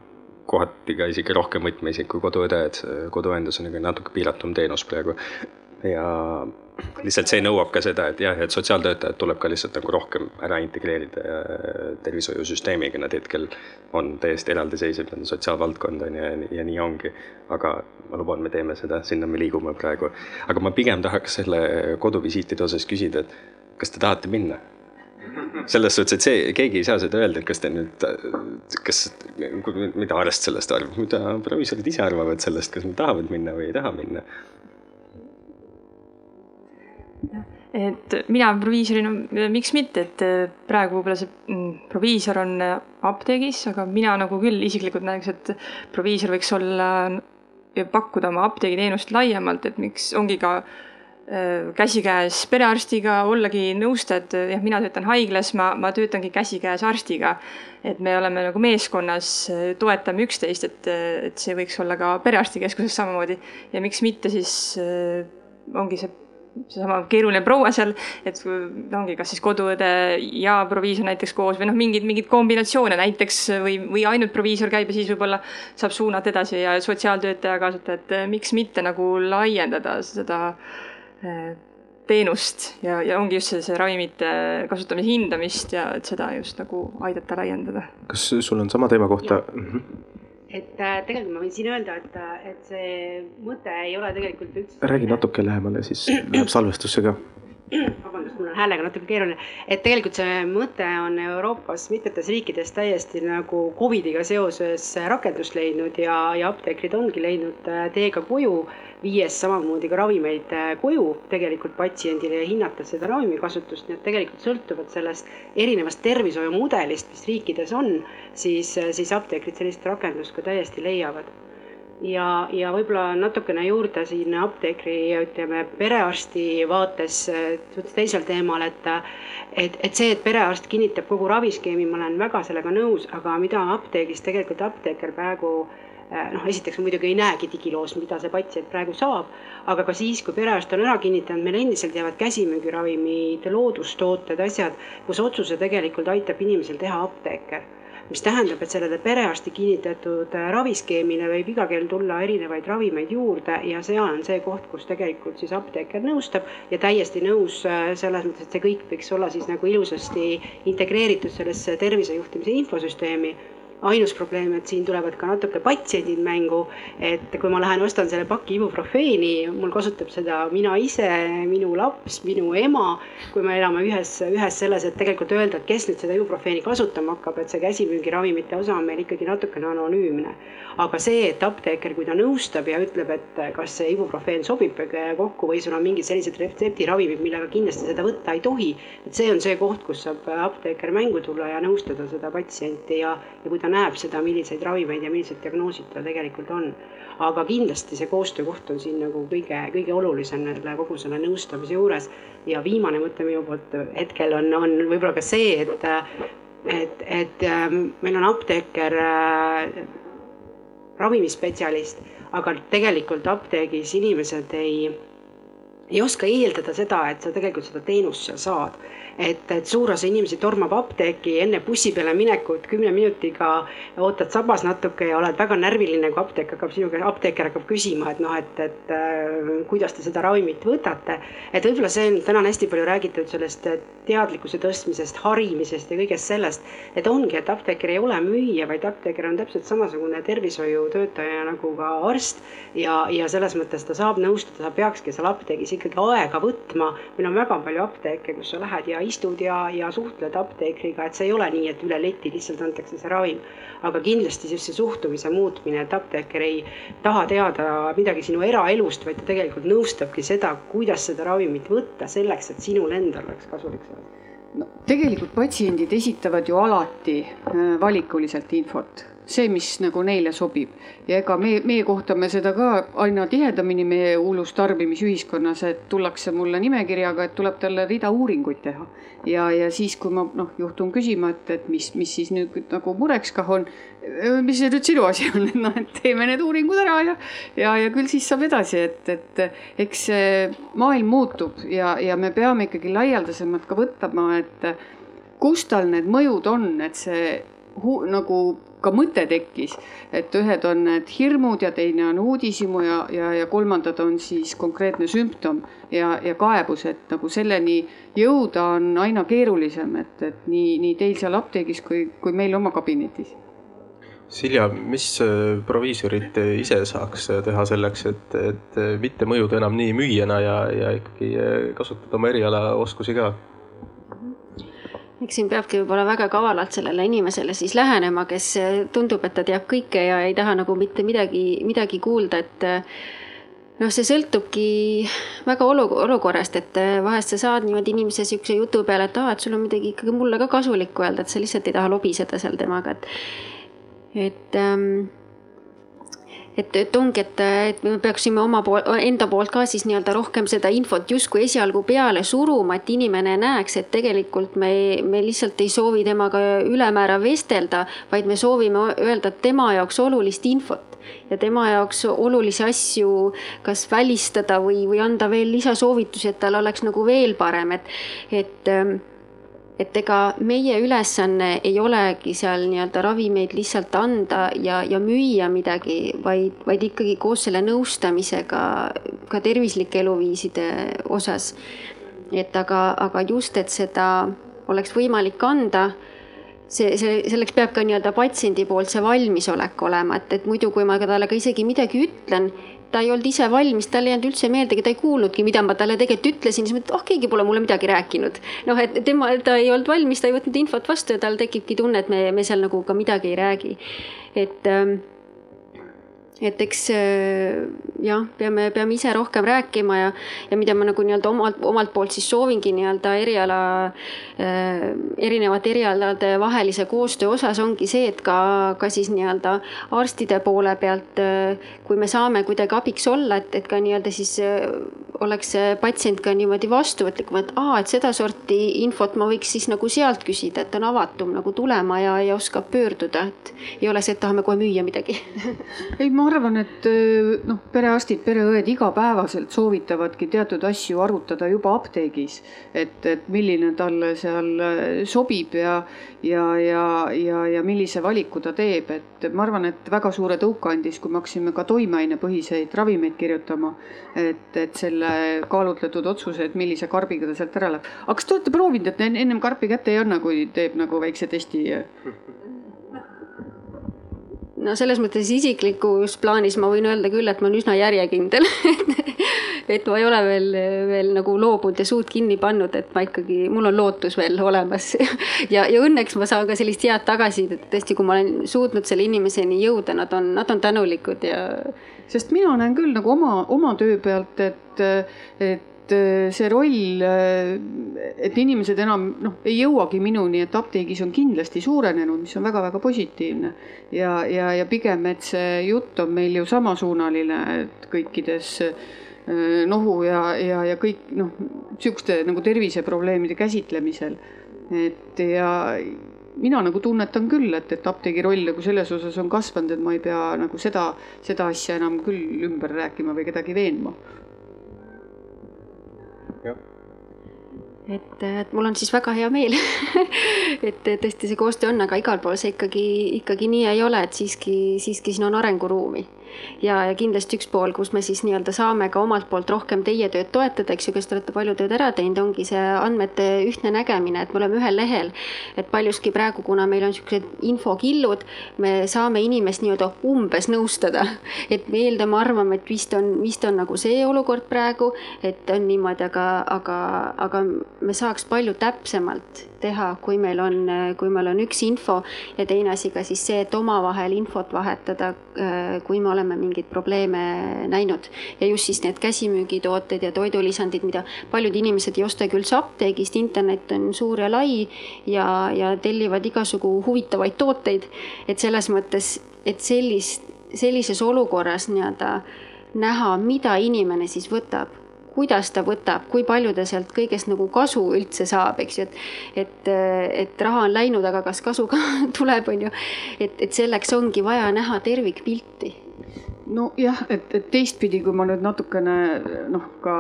kohati ka isegi rohkem võtmeisik kui koduõde, et koduõendus on ikka natuke piiratum teenus praegu. ja lihtsalt see nõuab ka seda, et jah, et sotsiaaltöötajad tuleb ka lihtsalt nagu rohkem ära integreerida tervishoiusüsteemiga, nad hetkel on täiesti eraldiseisev, nende sotsiaalvaldkond on ja, ja nii ongi. aga ma luban, me teeme seda, sinna me liigume praegu. aga ma pigem tahaks selle koduvisiitide osas küsida, et kas te tahate minna? selles suhtes, et see, keegi ei saa seda öelda, et kas te nüüd, kas, mida arst sellest arvab, mida proviisorid ise arvavad sellest, kas nad tahavad minna või ei taha minna. et mina proviisorina, miks mitte, et praegu võib-olla see mm, proviisor on apteegis, aga mina nagu küll isiklikult näeks, et proviisor võiks olla ja pakkuda oma apteegiteenust laiemalt, et miks ongi ka käsikäes perearstiga, ollagi nõustajad, jah, mina töötan haiglas, ma, ma töötangi käsikäes arstiga. et me oleme nagu meeskonnas, toetame üksteist, et, et see võiks olla ka perearstikeskuses samamoodi. ja miks mitte siis äh, ongi see seesama keeruline proua seal, et ongi kas siis koduõde ja proviisor näiteks koos või noh, mingeid, mingeid kombinatsioone näiteks või, või ainult proviisor käib ja siis võib-olla saab suunata edasi ja sotsiaaltöötaja kaasata, et miks mitte nagu laiendada seda äh, teenust ja, ja ongi just see, see ravimite kasutamise hindamist ja et seda just nagu aidata laiendada. kas sul on sama teema kohta? Et äh, tegelikult ma võin siin öelda, et, et see mõte ei ole tegelikult üldse. räägi natuke lähemale, siis läheb salvestusse ka vabandust, mul on häälega natuke keeruline, et tegelikult see mõte on Euroopas mitmetes riikides täiesti nagu Covidiga seoses rakendust leidnud ja, ja apteekrid ongi leidnud äh, teega koju, viies samamoodi ka ravimeid äh, koju tegelikult patsiendile ja hinnates seda ravimikasutust, nii et tegelikult sõltuvalt sellest erinevast tervishoiumudelist, mis riikides on, siis, äh, siis apteekrid sellist rakendust ka täiesti leiavad ja, ja võib-olla natukene juurde siin apteekri, ütleme perearsti vaates teisel teemal, et et, et see, et perearst kinnitab kogu raviskeemi, ma olen väga sellega nõus, aga mida apteegis tegelikult apteeker praegu eh, noh, esiteks ma muidugi ei näegi digiloos, mida see patsient praegu saab, aga ka siis, kui perearst on ära kinnitanud, meil endiselt jäävad käsimüügiravimid, loodustooted, asjad, kus otsuse tegelikult aitab inimesel teha apteeker mis tähendab, et sellele perearsti kinnitatud äh, raviskeemile võib iga kell tulla erinevaid ravimeid juurde ja seal on see koht, kus tegelikult siis apteeker nõustab ja täiesti nõus äh, selles mõttes, et see kõik võiks olla siis nagu ilusasti integreeritud sellesse tervisejuhtimise infosüsteemi ainus probleem, et siin tulevad ka natuke patsiendid mängu. et kui ma lähen ostan selle paki ibuprofeeni, mul kasutab seda mina ise, minu laps, minu ema. kui me elame ühes, ühes selles, et tegelikult öelda, et kes nüüd seda ibuprofeeni kasutama hakkab, et see käsimüügiravimite osa on meil ikkagi natukene anonüümne. aga see, et apteeker, kui ta nõustab ja ütleb, et kas see ibuprofeen sobib kokku või sul on mingid sellised retseptiravimid, millega kindlasti seda võtta ei tohi. et see on see koht, kus saab apteeker mängu tulla ja nõustada seda patsienti ja, ja kui ta ta näeb seda, milliseid ravimeid ja millised diagnoosid tal tegelikult on. aga kindlasti see koostöökoht on siin nagu kõige, kõige olulisem selle kogu selle nõustamise juures. ja viimane mõte minu poolt hetkel on, on võib-olla ka see, et, et, et ähm, meil on apteeker äh, ravimspetsialist, aga tegelikult apteegis inimesed ei, ei oska eeldada seda, et sa tegelikult seda teenust seal saad et, et suur osa inimesi tormab apteeki enne bussi peale minekut kümne minutiga, ootad sabas natuke ja oled väga närviline, kui apteek hakkab sinu käest, apteeker hakkab küsima, et noh, et, et äh, kuidas te seda ravimit võtate. et võib-olla see on, täna on hästi palju räägitud sellest teadlikkuse tõstmisest, harimisest ja kõigest sellest, et ongi, et apteeker ei ole müüja, vaid apteeker on täpselt samasugune tervishoiutöötaja nagu ka arst ja, ja selles mõttes ta saab nõustada, sa peakski seal apteegis ikkagi aega võtma. meil on väga palju apteeke, kus sa lähed ja istud ja, ja suhtled apteekriga, et see ei ole nii, et üle leti lihtsalt antakse see ravim. aga kindlasti siis see suhtumise muutmine, et apteeker ei taha teada midagi sinu eraelust, vaid ta tegelikult nõustabki seda, kuidas seda ravimit võtta selleks, et sinul endal oleks kasulik saada no tegelikult patsiendid esitavad ju alati äh, valikuliselt infot see, mis nagu neile sobib. ja ega me, meie kohtame seda ka aina tihedamini meie hullus tarbimisühiskonnas, et tullakse mulle nimekirjaga, et tuleb talle rida uuringuid teha. ja, ja siis, kui ma noh, juhtun küsima, et, et mis, mis siis nüüd nagu mureks kah on, mis see nüüd sinu asi on, et noh, et teeme need uuringud ära ja, ja, ja küll siis saab edasi, et, et eks maailm muutub ja, ja me peame ikkagi laialdasemalt ka võtma, et kus tal need mõjud on, et see nagu ka mõte tekkis, et ühed on need hirmud ja teine on uudishimu ja, ja, ja kolmandad on siis konkreetne sümptom ja, ja kaebus, et nagu selleni jõuda on aina keerulisem, et, et nii, nii teil seal apteegis kui, kui meil oma kabinetis. Silja, mis äh, proviisorid ise saaks teha selleks, et, et mitte mõjuda enam nii müüjana ja, ja ikkagi äh, kasutada oma erialaoskusi ka? Eks siin peabki võib-olla väga kavalalt sellele inimesele siis lähenema, kes tundub, et ta teab kõike ja ei taha nagu mitte midagi, midagi kuulda, et noh, see sõltubki väga olu-, olukorrast, et vahest sa saad niimoodi inimese niisuguse jutu peale, et aa, et sul on midagi ikkagi mulle ka kasulikku öelda, et sa lihtsalt ei taha lobiseda seal temaga, et et ähm, et, et ongi, et, et me peaksime oma pool, enda poolt ka siis nii-öelda rohkem seda infot justkui esialgu peale suruma, et inimene näeks, et tegelikult me, me lihtsalt ei soovi temaga ülemäära vestelda, vaid me soovime öelda tema jaoks olulist infot. Ja tema jaoks olulisi asju kas välistada või, või anda veel lisasoovitusi, et tal oleks nagu veel parem, et, et ähm, et ega meie ülesanne ei olegi seal nii-öelda ravimeid lihtsalt anda ja, ja müüa midagi, vaid, vaid ikkagi koos selle nõustamisega ka tervislike eluviiside osas. et aga, aga just, et seda oleks võimalik anda see, see, selleks peab ka nii-öelda patsiendi poolt see valmisolek olema, et, et muidu, kui ma talle ka isegi midagi ütlen, ta ei olnud ise valmis, tal ei jäänud üldse meeldegi, ta ei kuulnudki, mida ma talle tegelikult ütlesin, siis mõtlesin, et oh, keegi pole mulle midagi rääkinud. noh, et tema, ta ei olnud valmis, ta ei võtnud infot vastu ja tal tekibki tunne, et me, me seal nagu ka midagi ei räägi. et ähm, et eks äh, jah, peame, peame ise rohkem rääkima ja, ja mida ma nagu nii-öelda omalt, omalt poolt siis soovingi nii-öelda eriala äh,, erinevate erialade vahelise koostöö osas ongi see, et ka, ka siis nii-öelda arstide poole pealt äh,, kui me saame kuidagi abiks olla, et, et ka nii-öelda siis äh, oleks patsient ka niimoodi vastuvõtlikum, et aa, et sedasorti infot ma võiks siis nagu sealt küsida, et on avatum nagu tulema ja, ja oskab pöörduda, et ei ole see, et tahame kohe müüa midagi. Ei, ma arvan, et noh, perearstid, pereõed igapäevaselt soovitavadki teatud asju arutada juba apteegis. et, et milline talle seal sobib ja, ja, ja, ja, ja millise valiku ta teeb, et ma arvan, et väga suure tõuke andis, kui me hakkasime ka toimeainepõhiseid ravimeid kirjutama. et, et selle kaalutletud otsuse, et millise karbiga ta sealt ära läheb. aga kas te olete proovinud, et ennem karpi kätte ei anna, kui teeb nagu väikse testi? no selles mõttes isiklikus plaanis ma võin öelda küll, et ma olen üsna järjekindel et ma ei ole veel, veel nagu loobunud ja suud kinni pannud, et ma ikkagi, mul on lootus veel olemas ja, ja õnneks ma saan ka sellist head tagasisidet, tõesti, kui ma olen suutnud selle inimeseni jõuda, nad on, nad on tänulikud ja. sest mina näen küll nagu oma, oma töö pealt, et, et et äh, see roll, äh, et inimesed enam noh, ei jõuagi minuni, et apteegis on kindlasti suurenenud, mis on väga-väga positiivne. ja, ja, ja pigem, et see jutt on meil ju samasuunaline, et kõikides äh, nohu ja, ja, ja kõik noh, sihukeste nagu terviseprobleemide käsitlemisel. et ja mina nagu tunnetan küll, et, et apteegi roll nagu selles osas on kasvanud, et ma ei pea nagu seda, seda asja enam küll ümber rääkima või kedagi veenma et, et mul on siis väga hea meel. Et tõesti see koostöö on, aga igal pool see ikkagi, ikkagi nii ei ole, et siiski, siiski siin on arenguruumi ja, ja kindlasti üks pool, kus me siis nii-öelda saame ka omalt poolt rohkem teie tööd toetada, eks ju, kes te olete palju tööd ära teinud, ongi see andmete ühtne nägemine, et me oleme ühel lehel. et paljuski praegu, kuna meil on niisugused infokillud, me saame inimest nii-öelda umbes nõustada. et me eeldame, arvame, et vist on, vist on nagu see olukord praegu, et on niimoodi, aga, aga, aga me saaks palju täpsemalt teha, kui meil on, kui meil on üks info ja teine asi ka siis see, et omavahel infot vahetada, kui me oleme mingeid probleeme näinud. ja just siis need käsimüügitooted ja toidulisandid, mida paljud inimesed ei ostagi üldse apteegist, internet on suur ja lai ja, ja tellivad igasugu huvitavaid tooteid. et selles mõttes, et sellist, sellises olukorras nii-öelda näha, mida inimene siis võtab kuidas ta võtab, kui palju ta sealt kõigest nagu kasu üldse saab, eks ju, et. et, et raha on läinud, aga kas kasu ka tuleb, on ju. et, et selleks ongi vaja näha tervikpilti. Nojah, et, et teistpidi, kui ma nüüd natukene noh, ka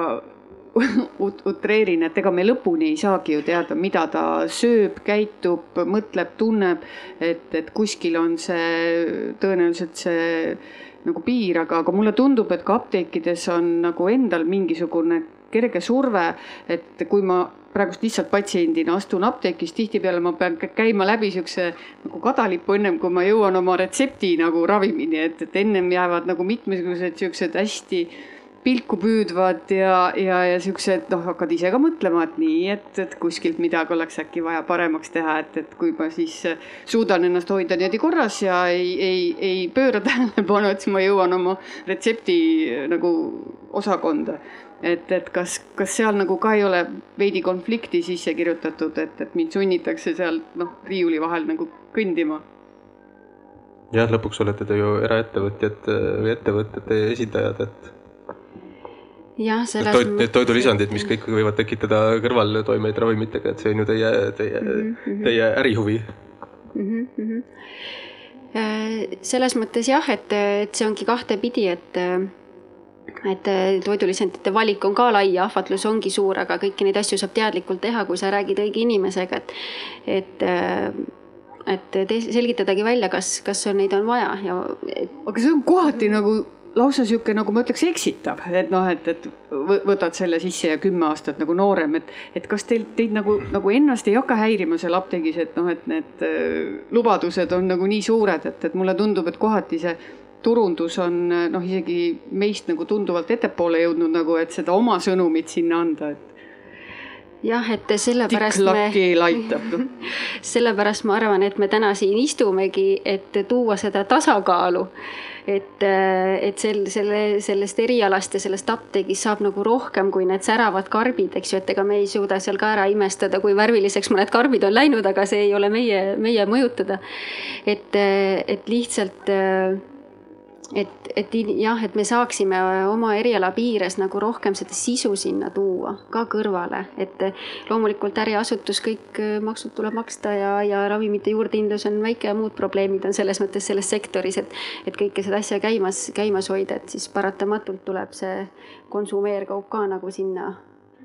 ut-, utreerin, et ega me lõpuni ei saagi ju teada, mida ta sööb, käitub, mõtleb, tunneb. et, et kuskil on see tõenäoliselt see nagu piir, aga, aga mulle tundub, et ka apteekides on nagu endal mingisugune kerge surve, et kui ma praegust lihtsalt patsiendina astun apteegis, tihtipeale ma pean käima läbi siukse nagu kadalipu ennem kui ma jõuan oma retsepti nagu ravimini, et, et ennem jäävad nagu mitmesugused siuksed hästi pilku püüdvad ja, ja, ja siuksed noh, hakkad ise ka mõtlema, et nii, et, et kuskilt midagi oleks äkki vaja paremaks teha, et, et kui ma siis suudan ennast hoida niimoodi korras ja ei, ei, ei pööra tähelepanu, et siis ma jõuan oma retsepti nagu osakonda. Et, et kas, kas seal nagu ka ei ole veidi konflikti sisse kirjutatud, et, et mind sunnitakse seal noh, riiuli vahel nagu kõndima jah, lõpuks olete te ju eraettevõtjad või ettevõtete esindajad, et jah, selles Toit, need toidulisandid, mis kõik võivad tekitada kõrvaltoimeid ravimitega, et see on ju teie, teie mm, -hmm. teie ärihuvi mm. -hmm. selles mõttes jah, et, et see ongi kahtepidi, et et toidulisandite valik on ka lai ja ahvatlus ongi suur, aga kõiki neid asju saab teadlikult teha, kui sa räägid õige inimesega, et, et et te, selgitadagi välja, kas, kas on, neid on vaja ja et.... aga see on kohati nagu lausa sihuke, nagu ma ütleks, eksitav, et noh, et, et võtad selle sisse ja kümme aastat nagu noorem, et, et kas teil, teid nagu, nagu ennast ei hakka häirima seal apteegis, et noh, et need äh, lubadused on nagu nii suured, et, et mulle tundub, et kohati see turundus on noh, isegi meist nagu tunduvalt ettepoole jõudnud nagu, et seda oma sõnumit sinna anda, et jah, et sellepärast me, sellepärast ma arvan, et me täna siin istumegi, et tuua seda tasakaalu. et, et sel, selle, sellest erialast ja sellest apteegist saab nagu rohkem kui need säravad karbid, eks ju, et ega me ei suuda seal ka ära imestada, kui värviliseks mõned karbid on läinud, aga see ei ole meie, meie mõjutada. et, et lihtsalt et, et jah, et me saaksime oma eriala piires nagu rohkem seda sisu sinna tuua ka kõrvale, et loomulikult äriasutus, kõik maksud tuleb maksta ja, ja ravimite juurdehindlus on väike ja muud probleemid on selles mõttes selles sektoris, et, et kõike seda asja käimas, käimas hoida, et siis paratamatult tuleb see konsumeerkaup ka nagu sinna,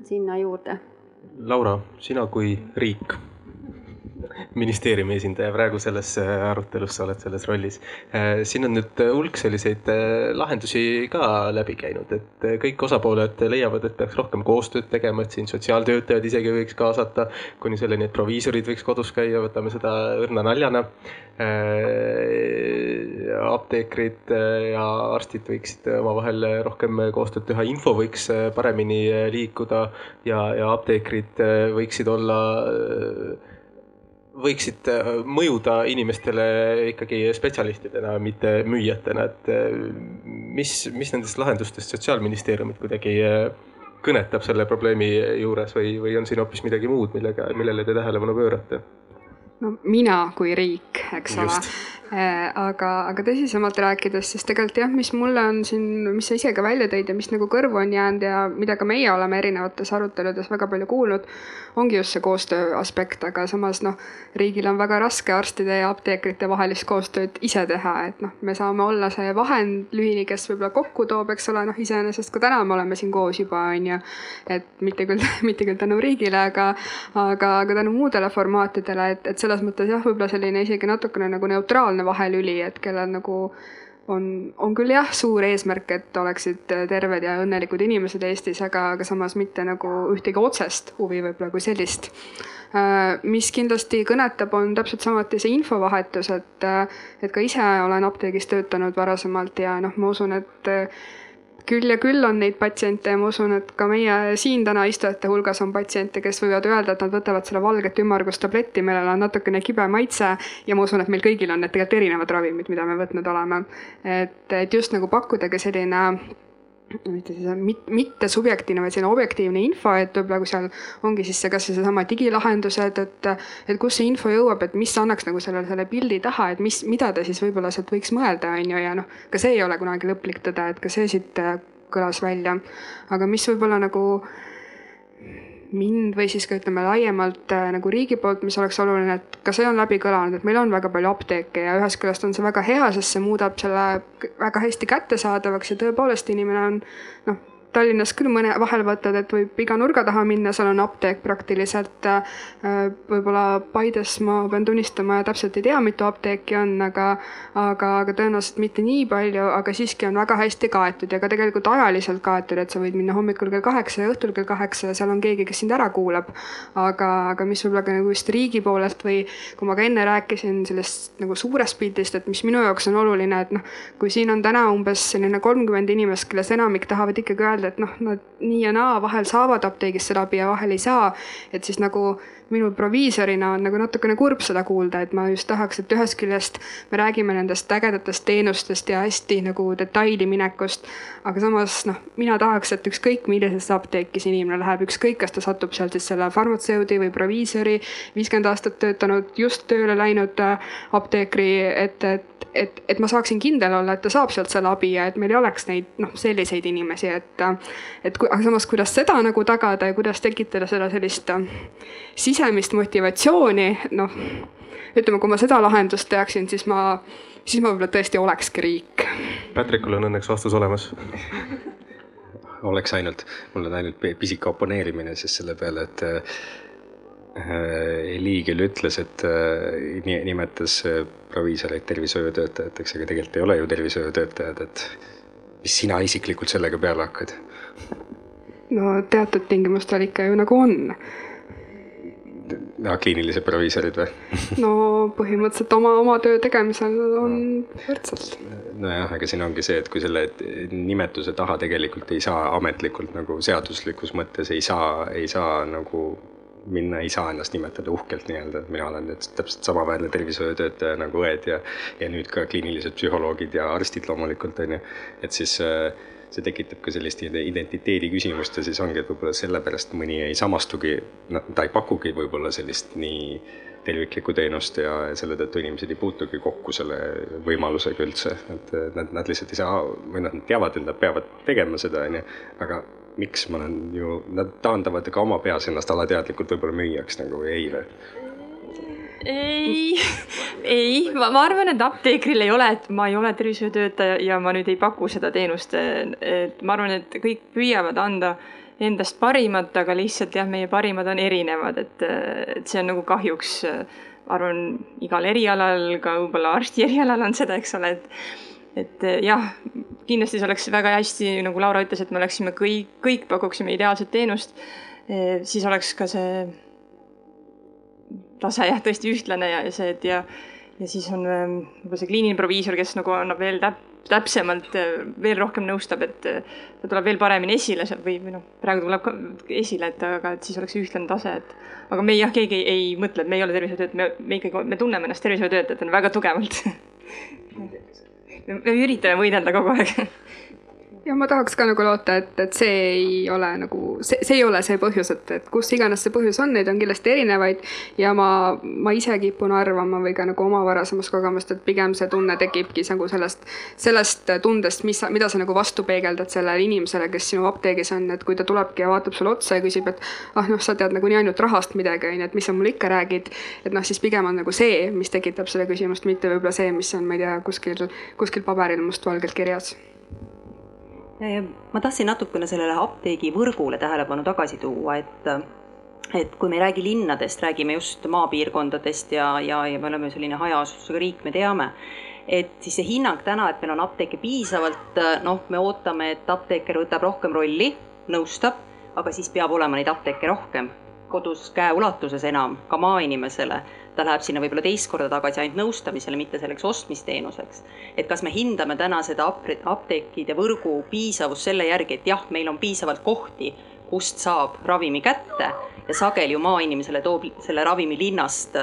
sinna juurde. Laura, sina kui riik ministeeriumi esindaja praegu selles äh, arutelus, sa oled selles rollis. Äh, siin on nüüd hulk selliseid äh, lahendusi ka läbi käinud, et kõik osapooled leiavad, et peaks rohkem koostööd tegema, et siin sotsiaaltöötajad isegi võiks kaasata, kuni selleni, et proviisorid võiks kodus käia, võtame seda õrna naljana. apteekrid ja arstid võiksid omavahel rohkem koostööd teha, info võiks paremini liikuda ja, ja apteekrid võiksid olla võiksid äh, mõjuda inimestele ikkagi spetsialistidena, mitte müüjatena, et äh, mis, mis nendest lahendustest Sotsiaalministeeriumit kuidagi äh, kõnetab selle probleemi juures või, või on siin hoopis midagi muud, millega, millele te tähelepanu pöörate? no mina kui riik, eks ole Äh, aga, aga tõsisemalt rääkides, siis tegelikult jah, mis mulle on siin, mis sa ise ka välja tõid ja mis nagu kõrvu on jäänud ja mida ka meie oleme erinevates aruteludes väga palju kuulnud, ongi just see koostöö aspekt, aga samas noh, riigil on väga raske arstide ja apteekrite vahelist koostööd ise teha, et noh, me saame olla see vahendlüli, kes võib-olla kokku toob, eks ole, noh, iseenesest ka täna me oleme siin koos juba, on ju. et mitte küll, mitte küll tänu riigile, aga, aga, aga tänu muudele formaatidele, et, et selles mõttes jah, võib-olla selline isegi natukene nagu neutraalne selline vahelüli, et kellel nagu on, on küll jah, suur eesmärk, et oleksid terved ja õnnelikud inimesed Eestis, aga, aga samas mitte nagu ühtegi otsest huvi võib-olla kui sellist. Äh, mis kindlasti kõnetab, on täpselt samuti see infovahetus, et, et ka ise olen apteegis töötanud varasemalt ja noh, ma usun, et küll ja küll on neid patsiente ja ma usun, et ka meie siin täna istujate hulgas on patsiente, kes võivad öelda, et nad võtavad selle valget ümmargustabletti, millel on natukene kibe maitse ja ma usun, et meil kõigil on need tegelikult erinevad ravimid, mida me võtnud oleme. et, et just nagu pakkudagi selline mitte siis mitte subjektiivne, vaid selline objektiivne info, et võib-olla kui seal ongi siis see, kas või seesama digilahendused, et, et kus see info jõuab, et mis annaks nagu sellele, selle pildi taha, et mis, mida ta siis võib-olla sealt võiks mõelda, on ju, ja noh, ka see ei ole kunagi lõplik tõde, et ka see siit äh, kõlas välja. aga mis võib-olla nagu mind või siis ka ütleme laiemalt äh, nagu riigi poolt, mis oleks oluline, et ka see on läbi kõlanud, et meil on väga palju apteeke ja ühest küljest on see väga hea, sest see muudab selle väga hästi kättesaadavaks ja tõepoolest inimene on noh, Tallinnas küll mõne vahel vaatad, et võib iga nurga taha minna, seal on apteek praktiliselt. võib-olla Paides ma pean tunnistama, täpselt ei tea, mitu apteeki on, aga, aga, aga tõenäoliselt mitte nii palju, aga siiski on väga hästi kaetud ja ka tegelikult ajaliselt kaetud, et sa võid minna hommikul kell kaheksa ja õhtul kell kaheksa ja seal on keegi, kes sind ära kuulab. aga, aga mis võib-olla ka nagu just riigi poolest või kui ma ka enne rääkisin sellest nagu suurest pildist, et mis minu jaoks on oluline, et noh, kui siin on täna umbes selline kolmkümmend inimest, kellest enamik tahavad ikkagi öelda, öelda, et noh, nad nii ja naa vahel saavad apteegist seda abi ja vahel ei saa. et siis nagu minul proviisorina on nagu natukene kurb seda kuulda, et ma just tahaks, et ühest küljest me räägime nendest ägedatest teenustest ja hästi nagu detaili minekust. aga samas noh, mina tahaks, et ükskõik millisesse apteeki see inimene läheb, ükskõik, kas ta satub seal siis selle farmatseudi või proviisori, viiskümmend aastat töötanud, just tööle läinud äh, apteekri, et, et et, et ma saaksin kindel olla, et ta saab sealt selle abi ja et meil ei oleks neid noh, selliseid inimesi, et. et aga samas, kuidas seda nagu tagada ja kuidas tekitada seda sellist äh, sisemist motivatsiooni, noh. ütleme, kui ma seda lahendust teaksin, siis ma, siis ma võib-olla tõesti olekski riik. Patrickul on õnneks vastus olemas oleks ainult, mul on ainult pisike oponeerimine siis selle peale, et Äh, Heli küll ütles, et äh, nimetas äh, proviisoreid tervishoiutöötajateks, aga tegelikult ei ole ju tervishoiutöötajad, et mis sina isiklikult sellega peale hakkad? no teatud tingimustel ikka ju nagu on. No kliinilised proviisorid või? no põhimõtteliselt oma, oma töö tegemisel on võrdselt. nojah, aga siin ongi see, et kui selle nimetuse taha tegelikult ei saa ametlikult nagu seaduslikus mõttes ei saa, ei saa nagu minna ei saa ennast nimetada uhkelt nii-öelda, et mina olen nüüd täpselt samaväärne tervishoiutöötaja nagu õed ja, ja nüüd ka kliinilised psühholoogid ja arstid loomulikult on ju. et siis äh, see tekitab ka sellist identiteedi küsimust ja siis ongi, et võib-olla sellepärast mõni ei samastugi, noh, ta ei pakugi võib-olla sellist nii terviklikku teenust ja selle tõttu inimesed ei puutugi kokku selle võimalusega üldse, et nad, nad lihtsalt ei saa või noh, nad teavad, et nad peavad tegema seda, on ju, aga miks ma olen ju, nad taandavad ka oma peas ennast alateadlikult võib-olla müüjaks nagu või ei või? Ei, ei, ma, ma arvan, et apteekril ei ole, et ma ei ole tervishoiutöötaja ja ma nüüd ei paku seda teenust. et ma arvan, et kõik püüavad anda endast parimat, aga lihtsalt jah, meie parimad on erinevad, et, et see on nagu kahjuks, ma arvan, igal erialal, ka võib-olla arsti erialal on seda, eks ole, et et jah, kindlasti see oleks väga hästi, nagu Laura ütles, et me oleksime kõik, kõik pakuksime ideaalset teenust. Siis oleks ka see tase jah, tõesti ühtlane ja see, et ja, ja siis on ehm, võib-olla see kliiniline proviisor, kes nagu annab veel täp-, täpsemalt eh, veel rohkem nõustab, et ta tuleb veel paremini esile või, või noh, praegu tuleb ka esile, et aga, et siis oleks ühtlane tase, et. aga me jah, keegi ei, ei mõtle, et me ei ole tervishoiutöötajad, me, me ikkagi, me tunneme ennast tervishoiutöötajatena väga tugevalt me üritame võidelda kogu aeg ja ma tahaks ka nagu loota, et, et see ei ole nagu, see, see ei ole see põhjus, et, et kus iganes see põhjus on, neid on kindlasti erinevaid. ja ma, ma ise kipun arvama või ka nagu oma varasemast kogemust, et pigem see tunne tekibki nagu sellest, sellest tundest, mis, mida sa nagu vastu peegeldad sellele inimesele, kes sinu apteegis on, et kui ta tulebki ja vaatab sulle otsa ja küsib, et ah noh, sa tead nagunii ainult rahast midagi, on ju, et mis sa mulle ikka räägid. et noh, siis pigem on nagu see, mis tekitab seda küsimust, mitte võib-olla see, mis on, ma ei tea, kuskil, kuskil paberil mustvalgelt kirjas ma tahtsin natukene sellele apteegivõrgule tähelepanu tagasi tuua, et et kui me ei räägi linnadest, räägime just maapiirkondadest ja, ja, ja me oleme selline hajaasustusega riik, me teame, et siis see hinnang täna, et meil on apteeke piisavalt, noh, me ootame, et apteeker võtab rohkem rolli, nõustab, aga siis peab olema neid apteeke rohkem, kodus käeulatuses enam, ka maainimesele ta läheb sinna võib-olla teist korda tagasi ainult nõustamisele, mitte selleks ostmisteenuseks. et kas me hindame täna seda apteekide võrgu piisavust selle järgi, et jah, meil on piisavalt kohti, kust saab ravimi kätte ja sageli ju maainimesele toob selle ravimi linnast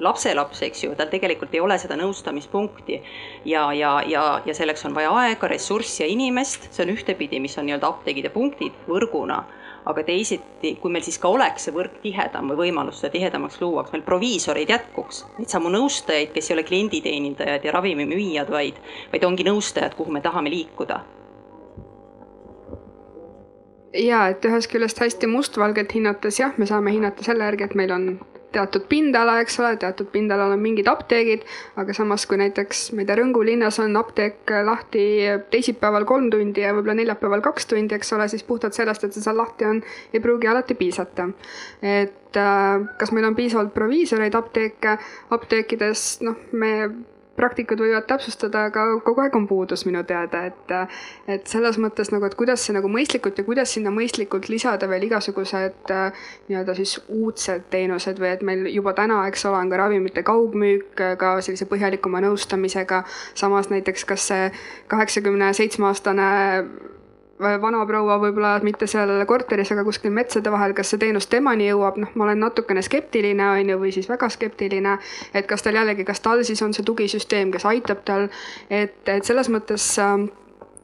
lapselaps, eks ju, tal tegelikult ei ole seda nõustamispunkti. ja, ja, ja, ja selleks on vaja aega, ressurssi ja inimest, see on ühtepidi, mis on nii-öelda apteegid ja punktid võrguna. Aga teisiti, kui meil siis ka oleks see võrk tihedam või võimalus seda tihedamaks luua, kas meil proviisoreid jätkuks, neid samu nõustajaid, kes ei ole klienditeenindajad ja ravimimüüjad, vaid, vaid ongi nõustajad, kuhu me tahame liikuda. Ja et ühest küljest hästi mustvalgelt hinnates jah, me saame hinnata selle järgi, et meil on teatud pindala, eks ole, teatud pindalal on mingid apteegid, aga samas kui näiteks, ma ei tea, Rõngu linnas on apteek lahti teisipäeval kolm tundi ja võib-olla neljapäeval kaks tundi, eks ole, siis puhtalt sellest, et see seal lahti on, ei pruugi alati piisata. et äh, kas meil on piisavalt proviisoreid apteeke, apteekides, noh, me praktikud võivad täpsustada, aga kogu aeg on puudus minu teada, et, et selles mõttes nagu, et kuidas see nagu mõistlikult ja kuidas sinna mõistlikult lisada veel igasugused nii-öelda siis uudsed teenused või et meil juba täna, eks ole, on ka ravimite kaugmüük ka sellise põhjalikuma nõustamisega. samas näiteks, kas see kaheksakümne seitsme aastane vanaproua võib-olla mitte seal korteris, aga kuskil metsade vahel, kas see teenus temani jõuab, noh, ma olen natukene skeptiline, on ju, või siis väga skeptiline. et kas tal jällegi, kas tal siis on see tugisüsteem, kes aitab tal, et, et selles mõttes äh,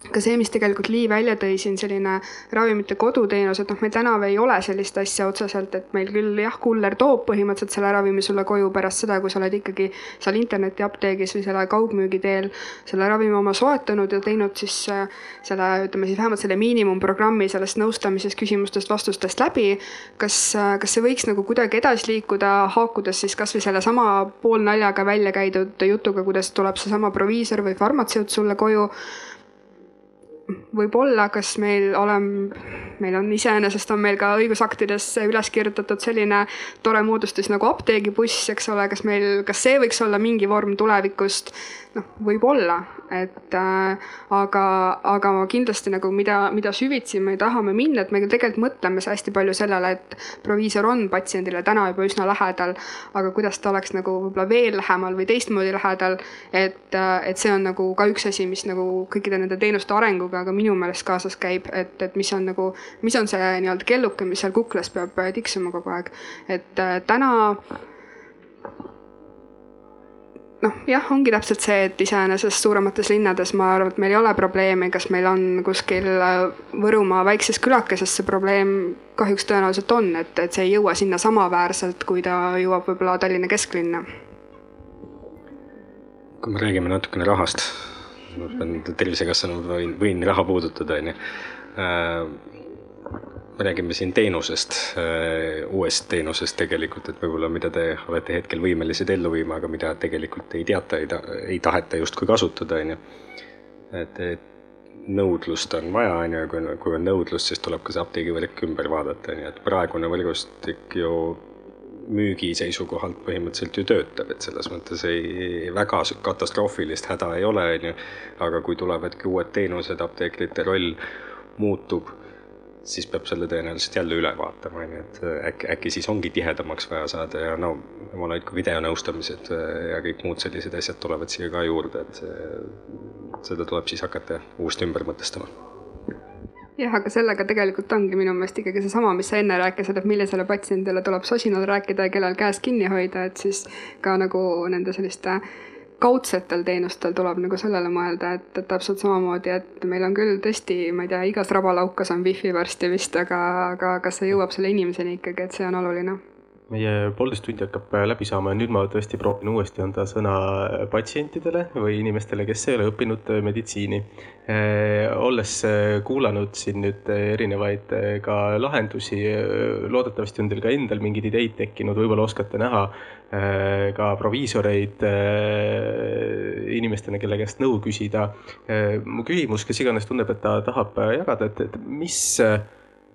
ka see, mis tegelikult Lii välja tõi siin, selline ravimite koduteenus, et noh, meil tänavu ei ole sellist asja otseselt, et meil küll jah, kuller toob põhimõtteliselt selle ravimi sulle koju pärast seda, kui sa oled ikkagi seal internetiapteegis või selle kaugmüügi teel selle ravimi oma soetanud ja teinud siis äh, selle, ütleme siis vähemalt selle miinimumprogrammi sellest nõustamisest, küsimustest, vastustest läbi. kas, äh, kas see võiks nagu kuidagi edasi liikuda, haakudes siis kasvõi sellesama poolnaljaga välja käidud jutuga, kuidas tuleb seesama proviisor või farmatseut sulle koju võib-olla, kas meil olem-, meil on iseenesest on meil ka õigusaktidesse üles kirjutatud selline tore moodustis nagu apteegibuss, eks ole, kas meil, kas see võiks olla mingi vorm tulevikust? noh, võib-olla, et äh, aga, aga kindlasti nagu mida, mida süvitsi me tahame minna, et me tegelikult mõtleme hästi palju sellele, et proviisor on patsiendile täna juba üsna lähedal, aga kuidas ta oleks nagu võib-olla veel lähemal või teistmoodi lähedal. et, äh, et see on nagu ka üks asi, mis nagu kõikide nende teenuste arenguga ka minu meelest kaasas käib, et, et mis on nagu, mis on see nii-öelda kelluke, mis seal kuklas peab tiksuma kogu aeg. et äh, täna noh, jah, ongi täpselt see, et iseenesest suuremates linnades ma arvan, et meil ei ole probleemi, kas meil on kuskil äh, Võrumaa väikses külakeses see probleem kahjuks tõenäoliselt on, et, et see ei jõua sinna samaväärselt, kui ta jõuab võib-olla Tallinna kesklinna. kui me räägime natukene rahast, ma pean Tervisekassana võin, võin raha puudutada, on ju äh, me räägime siin teenusest, äh, uuest teenusest tegelikult, et võib-olla mida te olete hetkel võimelised ellu viima, aga mida tegelikult ei teata, ei ta-, ei taheta justkui kasutada, on ju. et, et nõudlust on vaja, on ju, kui, kui on nõudlust, siis tuleb ka see apteegivõrk ümber vaadata, on ju, et praegune võrgustik ju müügi seisukohalt põhimõtteliselt ju töötab, et selles mõttes ei, väga katastroofilist häda ei ole, on ju. aga kui tulevadki uued teenused, apteekrite roll muutub siis peab selle tõenäoliselt jälle üle vaatama, on ju, et äh, äkki, äkki siis ongi tihedamaks vaja saada ja no jumal hoidku, videonõustamised äh, ja kõik muud sellised asjad tulevad siia ka juurde, et seda tuleb siis hakata uuesti ümber mõtestama. Jah, aga sellega tegelikult ongi minu meelest ikkagi seesama, mis sa enne rääkisid, et millisele patsiendile tuleb sosinal rääkida ja kellel käes kinni hoida, et siis ka nagu nende selliste kaudsetel teenustel tuleb nagu sellele mõelda, et, et täpselt samamoodi, et meil on küll tõesti, ma ei tea, igas rabalaukas on wifi varsti vist, aga, aga kas see jõuab selle inimeseni ikkagi, et see on oluline meie poolteist tundi hakkab äh, läbi saama ja nüüd ma tõesti proovin uuesti anda sõna äh, patsientidele või inimestele, kes ei ole õppinud äh, meditsiini. olles kuulanud siin nüüd erinevaid ka lahendusi, loodetavasti on teil ka endal mingeid ideid tekkinud, võib-olla oskate näha ka proviisoreid inimestena, kelle käest nõu küsida. mu küsimus, kes iganes tunneb, et ta tahab jagada, et, et mis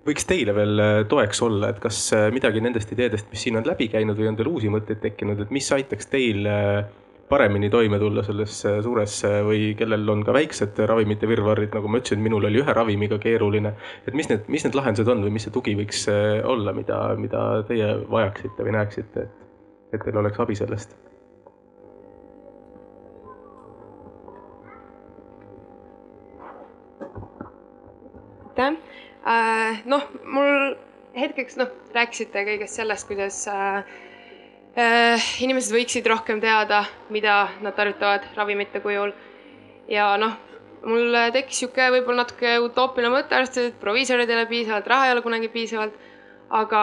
võiks teile veel äh, toeks olla, et kas äh, midagi nendest ideedest, mis siin on läbi käinud või on teil uusi mõtteid tekkinud, et mis aitaks teil äh, paremini toime tulla selles suures või kellel on ka väiksed ravimite virvarrid, nagu ma ütlesin, minul oli ühe ravimiga keeruline. et mis need, mis need lahendused on või mis see tugi võiks olla, mida, mida teie vajaksite või näeksite, et, et teil oleks abi sellest? aitäh äh,. Noh, mul hetkeks noh, rääkisite kõigest sellest, kuidas äh, äh, inimesed võiksid rohkem teada, mida nad tarvitavad ravimite kujul. ja noh, mul tekkis sihuke võib-olla natuke utoopiline mõte, arvestades, et proviisorid ei ole piisavalt, raha ei ole kunagi piisavalt. aga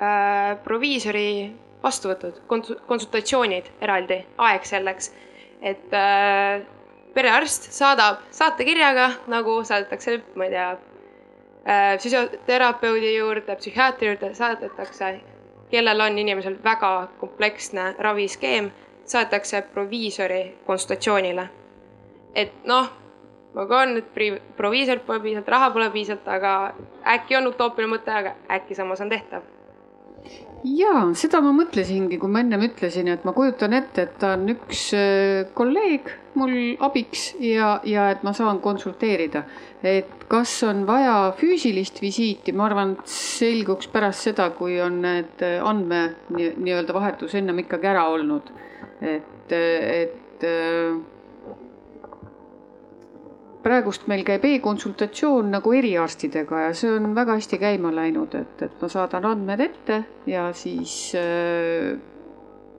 äh, proviisori vastuvõtud, konsultatsioonid eraldi, aeg selleks, et äh, perearst saadab saatekirjaga, nagu saadetakse, ma ei tea, Äh, füsioterapeudi juurde, psühhiaatri juurde saadetakse kellel on inimesel väga kompleksne raviskeem, saadetakse proviisori konsultatsioonile. et noh, ma kohan, et proviisorilt pole piisavalt, raha pole piisavalt, aga äkki on utoopiline mõte, aga äkki samas on tehtav ja seda ma mõtlesingi, kui ma ennem ütlesin, et ma kujutan ette, et ta on üks äh, kolleeg mul abiks ja, ja et ma saan konsulteerida. et kas on vaja füüsilist visiiti, ma arvan, et selguks pärast seda, kui on need andme nii-öelda vahetus ennem ikkagi ära olnud. et, et äh, praegust meil käib e-konsultatsioon nagu eriarstidega ja see on väga hästi käima läinud, et, et ma saadan andmed ette ja siis äh,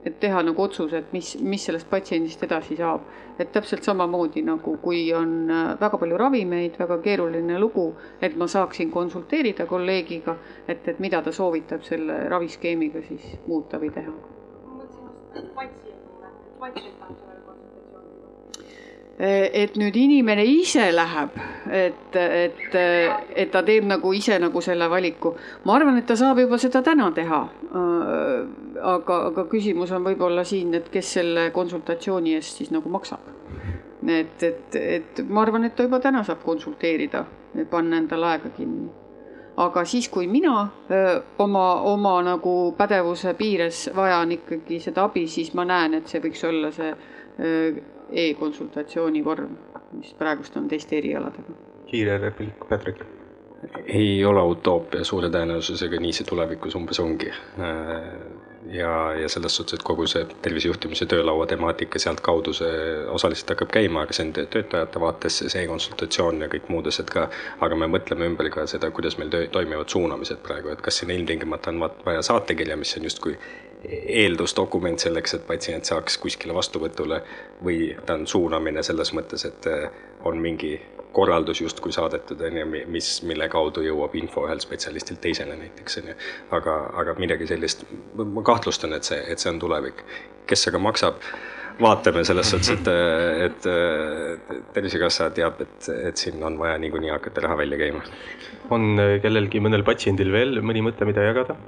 et teha nagu otsus, et mis, mis sellest patsiendist edasi saab. et täpselt samamoodi nagu, kui on äh, väga palju ravimeid, väga keeruline lugu, et ma saaksin konsulteerida kolleegiga, et, et mida ta soovitab selle raviskeemiga siis muuta või teha. ma mõtlesin just patsiendile, patsient tahab selle et nüüd inimene ise läheb, et, et, et ta teeb nagu ise nagu selle valiku. ma arvan, et ta saab juba seda täna teha. aga, aga küsimus on võib-olla siin, et kes selle konsultatsiooni eest siis nagu maksab. et, et, et ma arvan, et ta juba täna saab konsulteerida panna endale aega kinni aga siis, kui mina öö, oma, oma nagu pädevuse piires vajan ikkagi seda abi, siis ma näen, et see võiks olla see öö, e-konsultatsiooni vorm, mis praegust on teiste erialadega. kiire repliik, Patrick. ei ole utoopia, suure tõenäosusega nii see tulevikus umbes ongi. ja, ja selles suhtes, et kogu see tervisejuhtimise töölaua temaatika sealtkaudu see osaliselt hakkab käima, aga see on töötajate vaates see e-konsultatsioon ja kõik muud asjad ka. aga me mõtleme ümber ka seda, kuidas meil töö, toimivad suunamised praegu, et kas siin ilmtingimata on vaja saatekirja, mis on justkui eeldusdokument selleks, et patsient saaks kuskile vastuvõtule või ta on suunamine selles mõttes, et eh, on mingi korraldus justkui saadetud, on ju, mis, mille kaudu jõuab info ühelt spetsialistilt teisele näiteks, on ju. aga, aga midagi sellist, ma kahtlustan, et see, et see on tulevik. kes aga maksab, vaatame selles suhtes, et, et, et Tervisekassa teab, et, et siin on vaja niikuinii hakata raha välja käima. on kellelgi, mõnel patsiendil veel mõni mõte, mida jagada?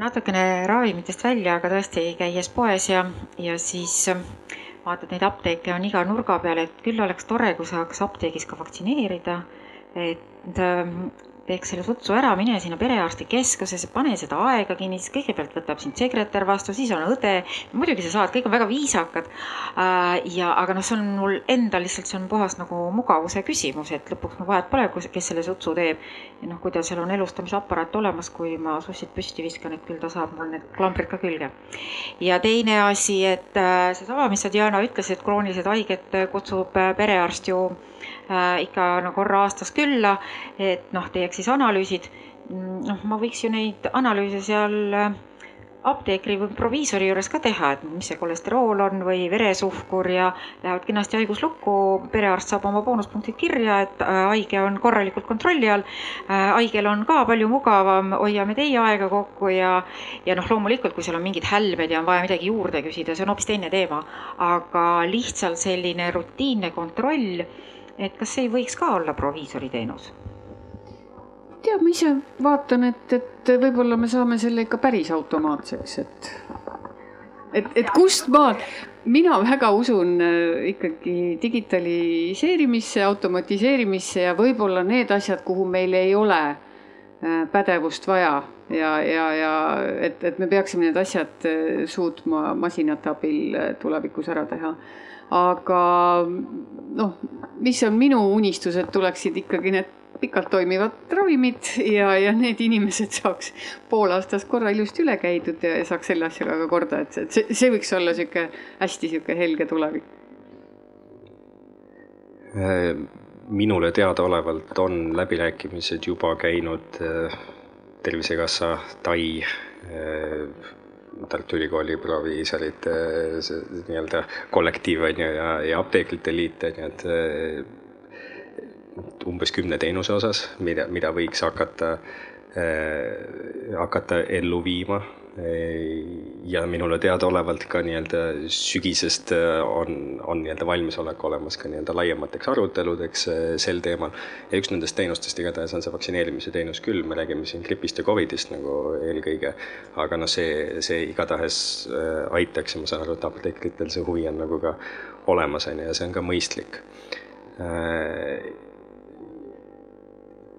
Natukene ravimitest välja, aga tõesti käies poes ja, ja siis äh, vaatad neid apteeke on iga nurga peal, et küll oleks tore, kui saaks apteegis ka vaktsineerida. et ähm, teeks selle sutsu ära, mine sinna perearstikeskusesse, pane seda aega kinni, siis kõigepealt võtab sind sekretär vastu, siis on õde. muidugi sa saad, kõik on väga viisakad. Äh, ja, aga noh, see on mul endal lihtsalt, see on puhas nagu mugavuse küsimus, et lõpuks ma vahet pole, kes selle sutsu teeb. ja noh, kui tal seal on elustamisaparaat olemas, kui ma sussid püsti viskan, et küll ta saab mul need klambrid ka külge. ja teine asi, et äh, seesama, mis sa, Diana, ütlesid, kroonilised haiged kutsub äh, perearst ju ikka no korra aastas külla, et noh, teeks siis analüüsid. Noh, ma võiks ju neid analüüse seal äh, apteekri või proviisori juures ka teha, et mis see kolesterool on või veresuhkur ja lähevad kenasti haiguslukku, perearst saab oma boonuspunktid kirja, et äh, haige on korralikult kontrolli all. haigel on ka palju mugavam, hoiame teie aega kokku ja, ja noh, loomulikult, kui seal on mingid hälbed ja on vaja midagi juurde küsida, see on hoopis teine teema. aga lihtsalt selline rutiinne kontroll et kas see ei võiks ka olla proviisori teenus? tead, ma ise vaatan, et, et võib-olla me saame selle ikka päris automaatseks, et, et, et kust maalt, mina väga usun äh, ikkagi digitaliseerimisse, automatiseerimisse ja võib-olla need asjad, kuhu meil ei ole äh, pädevust vaja ja, ja, ja et, et me peaksime need asjad äh, suutma masinate abil tulevikus ära teha aga noh, mis on minu unistus, et tuleksid ikkagi need pikalt toimivad ravimid ja, ja need inimesed saaks poolaastas korra ilusti üle käidud ja saaks selle asjaga ka korda, et see, see võiks olla sihuke hästi sihuke helge tulevik. minule teadaolevalt on läbirääkimised juba käinud äh, Tervisekassa, Tai äh, Tartu Ülikooli proviisorite nii-öelda kollektiiv on ju ja, ja apteekrite liit on ju, et umbes kümne teenuse osas, mida, mida võiks hakata äh,, hakata ellu viima ja minule teadaolevalt ka nii-öelda sügisest äh, on, on nii-öelda valmisolek olemas ka nii-öelda laiemateks aruteludeks äh, sel teemal. ja üks nendest teenustest igatahes on see vaktsineerimise teenus küll, me räägime siin gripist ja Covidist nagu eelkõige. aga noh, see, see igatahes äh, aitaks ja ma saan aru, et apteekritel see huvi on nagu ka olemas, on ju, ja see on ka mõistlik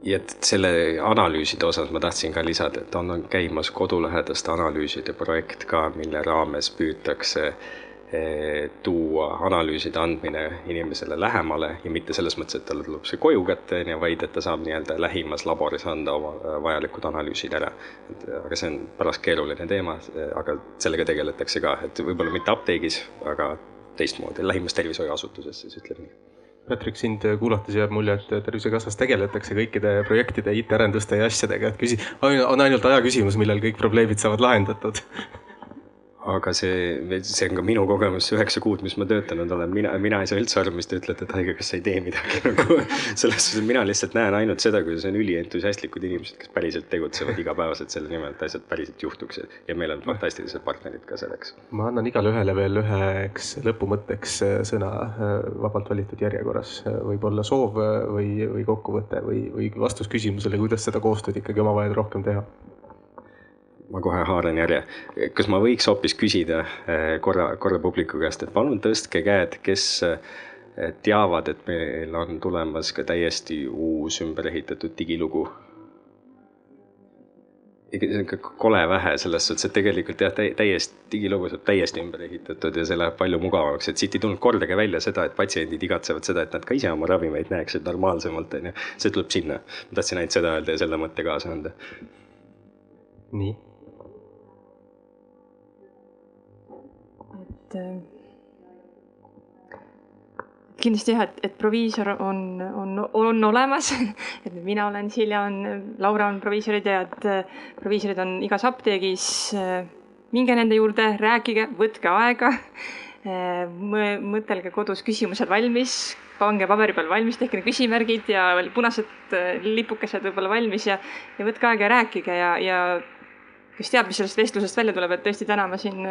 ja et selle analüüside osas ma tahtsin ka lisada, et on, on käimas kodulähedaste analüüside projekt ka, mille raames püütakse eh, tuua analüüside andmine inimesele lähemale ja mitte selles mõttes, et talle tuleb see koju kätte, on ju, vaid et ta saab nii-öelda lähimas laboris anda oma eh, vajalikud analüüsid ära. et aga see on paras keeruline teema, aga sellega tegeletakse ka, et võib-olla mitte apteegis, aga teistmoodi, lähimas tervishoiuasutuses siis ütleme nii Patrick, sind kuulates jääb mulje, et Tervisekassas tegeletakse kõikide projektide, IT-arenduste ja asjadega, et küsi-, on ainult aja küsimus, millal kõik probleemid saavad lahendatud aga see, see on ka minu kogemus, üheksa kuud, mis ma töötanud olen, mina, mina ei saa üldse aru, mis te ütlete, et haigekassa ei tee midagi nagu. selles suhtes, et mina lihtsalt näen ainult seda, kuidas on ülientusiastlikud inimesed, kes päriselt tegutsevad igapäevaselt selle nimel, et asjad päriselt juhtuks ja meil on fantastilised partnerid ka selleks. ma annan igale ühele veel üheks lõpumõtteks äh, sõna äh, vabalt valitud järjekorras. võib-olla soov äh, või, või kokkuvõte või, või vastus küsimusele, kuidas seda koostööd ikkagi omavahel rohkem teha ma kohe haaran järje. kas ma võiks hoopis küsida eh, korra, korra publiku käest, et palun tõstke käed, kes eh, teavad, et meil on tulemas ka täiesti uus ümber ehitatud digilugu? kole vähe selles suhtes, et tegelikult jah, täiesti, digilugu saab täiesti ümber ehitatud ja see läheb palju mugavamaks, et siit ei tulnud kordagi välja seda, et patsiendid igatsevad seda, et nad ka ise oma ravimeid näeksid normaalsemalt, on ju. see tuleb sinna. ma tahtsin ainult seda öelda ja selle mõtte kaasa anda. nii et kindlasti jah, et, et proviisor on, on, on olemas et mina olen, Silja on, Laura on proviisorid ja et äh, proviisorid on igas apteegis. Äh, minge nende juurde, rääkige, võtke aega. Äh, mõtelge kodus küsimused valmis, pange paberi peal valmis, tehke need küsimärgid ja punased lipukesed võib-olla valmis ja, ja võtke aega ja rääkige ja, ja kes teab, mis sellest vestlusest välja tuleb, et tõesti täna ma siin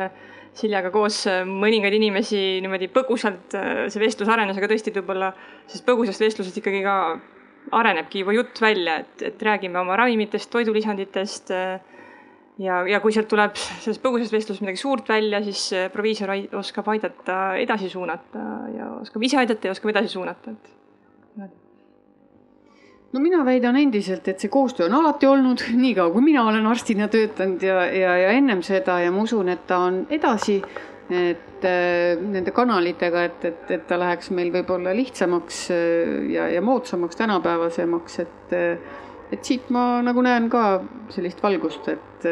Siljaga koos äh, mõningaid inimesi niimoodi põgusalt äh, see vestlus arenes, aga tõesti võib-olla sellest põgusast vestlusest ikkagi ka arenebki juba jutt välja, et, et räägime oma ravimitest, toidulisanditest. Äh, ja, ja kui sealt tuleb sellest põgusast vestlusest midagi suurt välja, siis proviisor oskab aidata edasi suunata ja oskab ise aidata ja oskab edasi suunata, et no mina väidan endiselt, et see koostöö on alati olnud, niikaua kui mina olen arstina töötanud ja, ja, ja ennem seda ja ma usun, et ta on edasi. et äh, nende kanalitega, et, et, et ta läheks meil võib-olla lihtsamaks äh, ja, ja moodsamaks, tänapäevasemaks, et äh, et siit ma nagu näen ka sellist valgust, et,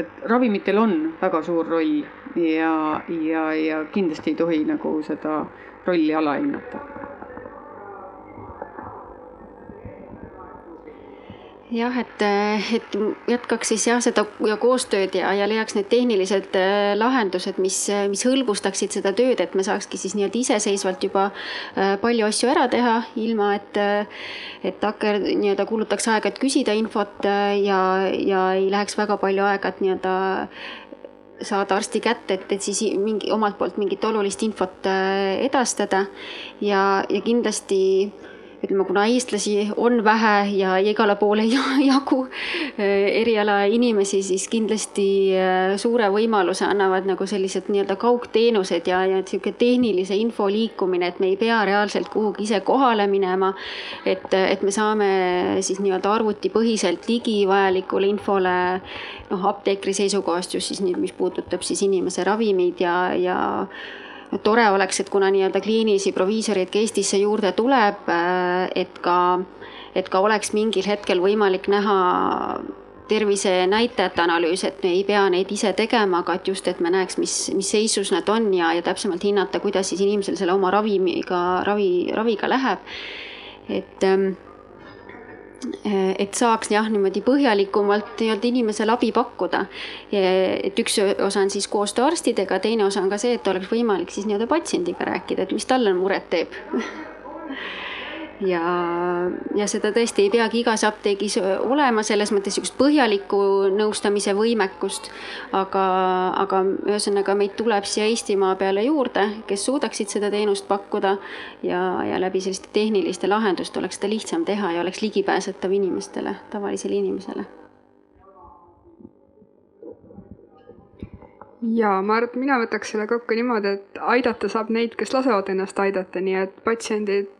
et ravimitel on väga suur roll ja, ja, ja kindlasti ei tohi nagu seda rolli alahinnata jah, et, et jätkaks siis jah, seda ja koostööd ja, ja leiaks need tehnilised äh, lahendused, mis, mis hõlbustaksid seda tööd, et me saakski siis nii-öelda iseseisvalt juba palju asju ära teha, ilma et, et hakker nii-öelda kulutaks aega, et küsida infot ja, ja ei läheks väga palju aega, et nii-öelda saada arsti kätte, et, et siis mingi omalt poolt mingit olulist infot edastada. Ja, ja kindlasti ütleme, kuna eestlasi on vähe ja igale poole ei jagu äh, eriala inimesi, siis kindlasti äh, suure võimaluse annavad nagu sellised nii-öelda kaugteenused ja, ja niisugune tehnilise info liikumine, et me ei pea reaalselt kuhugi ise kohale minema. et, et me saame siis nii-öelda arvutipõhiselt ligi vajalikule infole noh, apteekri seisukohast just siis nüüd, mis puudutab siis inimese ravimeid ja, ja tore oleks, et kuna nii-öelda kliinilisi proviisoreid ka Eestisse juurde tuleb, äh, et ka, et ka oleks mingil hetkel võimalik näha tervisenäitajate analüüs, et me ei pea neid ise tegema, aga et just, et me näeks, mis, mis seisus nad on ja, ja täpsemalt hinnata, kuidas siis inimesel selle oma ravimiga, ravi, raviga läheb. et ähm, et saaks jah, niimoodi põhjalikumalt nii-öelda inimesele abi pakkuda. et üks osa on siis koostöö arstidega, teine osa on ka see, et oleks võimalik siis nii-öelda patsiendiga rääkida, et mis talle muret teeb ja, ja seda tõesti ei peagi igas apteegis olema, selles mõttes niisugust põhjalikku nõustamise võimekust. aga, aga ühesõnaga meid tuleb siia Eestimaa peale juurde, kes suudaksid seda teenust pakkuda. Ja, ja läbi selliste tehniliste lahenduste oleks seda lihtsam teha ja oleks ligipääsetav inimestele, tavalisele inimesele. Ja ma arvan, et mina võtaks selle kokku niimoodi, et aidata saab neid, kes lasevad ennast aidata, nii et patsiendid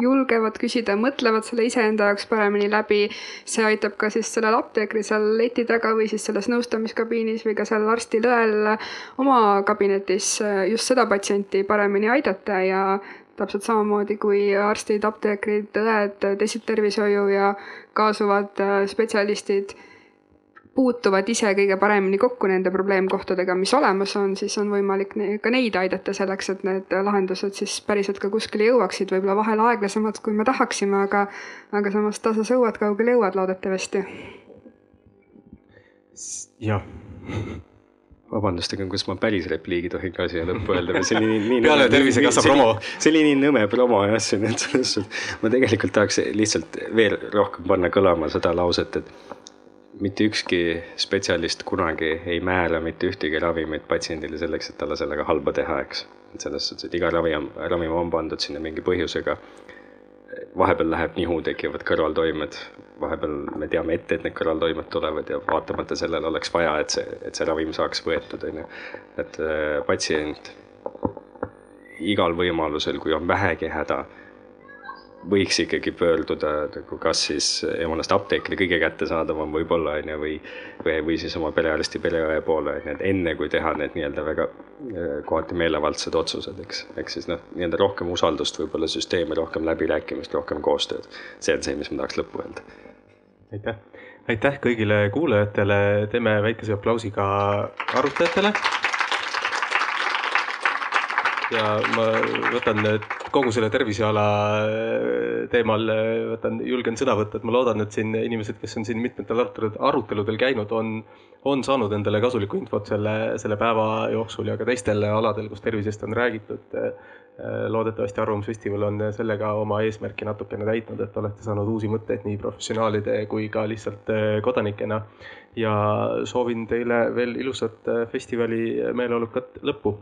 julgevad küsida, mõtlevad selle iseenda jaoks paremini läbi. see aitab ka siis sellel apteekril seal leti taga või siis selles nõustamiskabiinis või ka seal arstil õel oma kabinetis just seda patsienti paremini aidata ja täpselt samamoodi kui arstid, apteekrid, õed, teised tervishoiu ja kaasuvad spetsialistid puutuvad ise kõige paremini kokku nende probleemkohtadega, mis olemas on, siis on võimalik ka neid aidata selleks, et need lahendused siis päriselt ka kuskile jõuaksid, võib-olla vahel aeglasemalt, kui me tahaksime, aga, aga samas tasa sõuad, kaugele jõuad loodetavasti. jah vabandust, aga kas ma päris repliigi tohin ka siia lõppu öelda või see oli nii, nii peale Tervisekassa promo. see oli nii nõme promo jah, see on, et selles suhtes ma tegelikult tahaks lihtsalt veel rohkem panna kõlama seda lauset, et mitte ükski spetsialist kunagi ei määra mitte ühtegi ravimit patsiendile selleks, et talle sellega halba teha, eks. et selles suhtes, et iga ravi on, ravim on pandud sinna mingi põhjusega. vahepeal läheb nihu, tekivad kõrvaltoimed, vahepeal me teame ette, et need kõrvaltoimed tulevad ja vaatamata sellele oleks vaja, et see, et see ravim saaks võetud, on ju. et äh, patsient igal võimalusel, kui on vähegi häda võiks ikkagi pöörduda nagu kas siis ennast apteekri kõige kättesaadavam võib-olla on ju, või, või, või siis oma perearsti, pereõe poole, on ju, et enne kui teha need nii-öelda väga äh, kohati meelevaldsed otsused, eks. ehk siis noh, nii-öelda rohkem usaldust võib-olla süsteemi, rohkem läbirääkimist, rohkem koostööd. see on see, mis ma tahaks lõppu öelda. aitäh, aitäh kõigile kuulajatele, teeme väikese aplausi ka arutlejatele ja ma võtan kogu selle terviseala äh, teemal, äh, võtan, julgen sõna võtta, et ma loodan, et siin inimesed, kes on siin mitmetel arutelud, aruteludel käinud, on, on saanud endale kasulikku infot selle, selle päeva jooksul ja ka teistel aladel, kus tervisest on räägitud. Äh, loodetavasti Arvamusfestival on sellega oma eesmärki natukene täitnud, et olete saanud uusi mõtteid nii professionaalide kui ka lihtsalt kodanikena. ja soovin teile veel ilusat festivali meeleolukat lõppu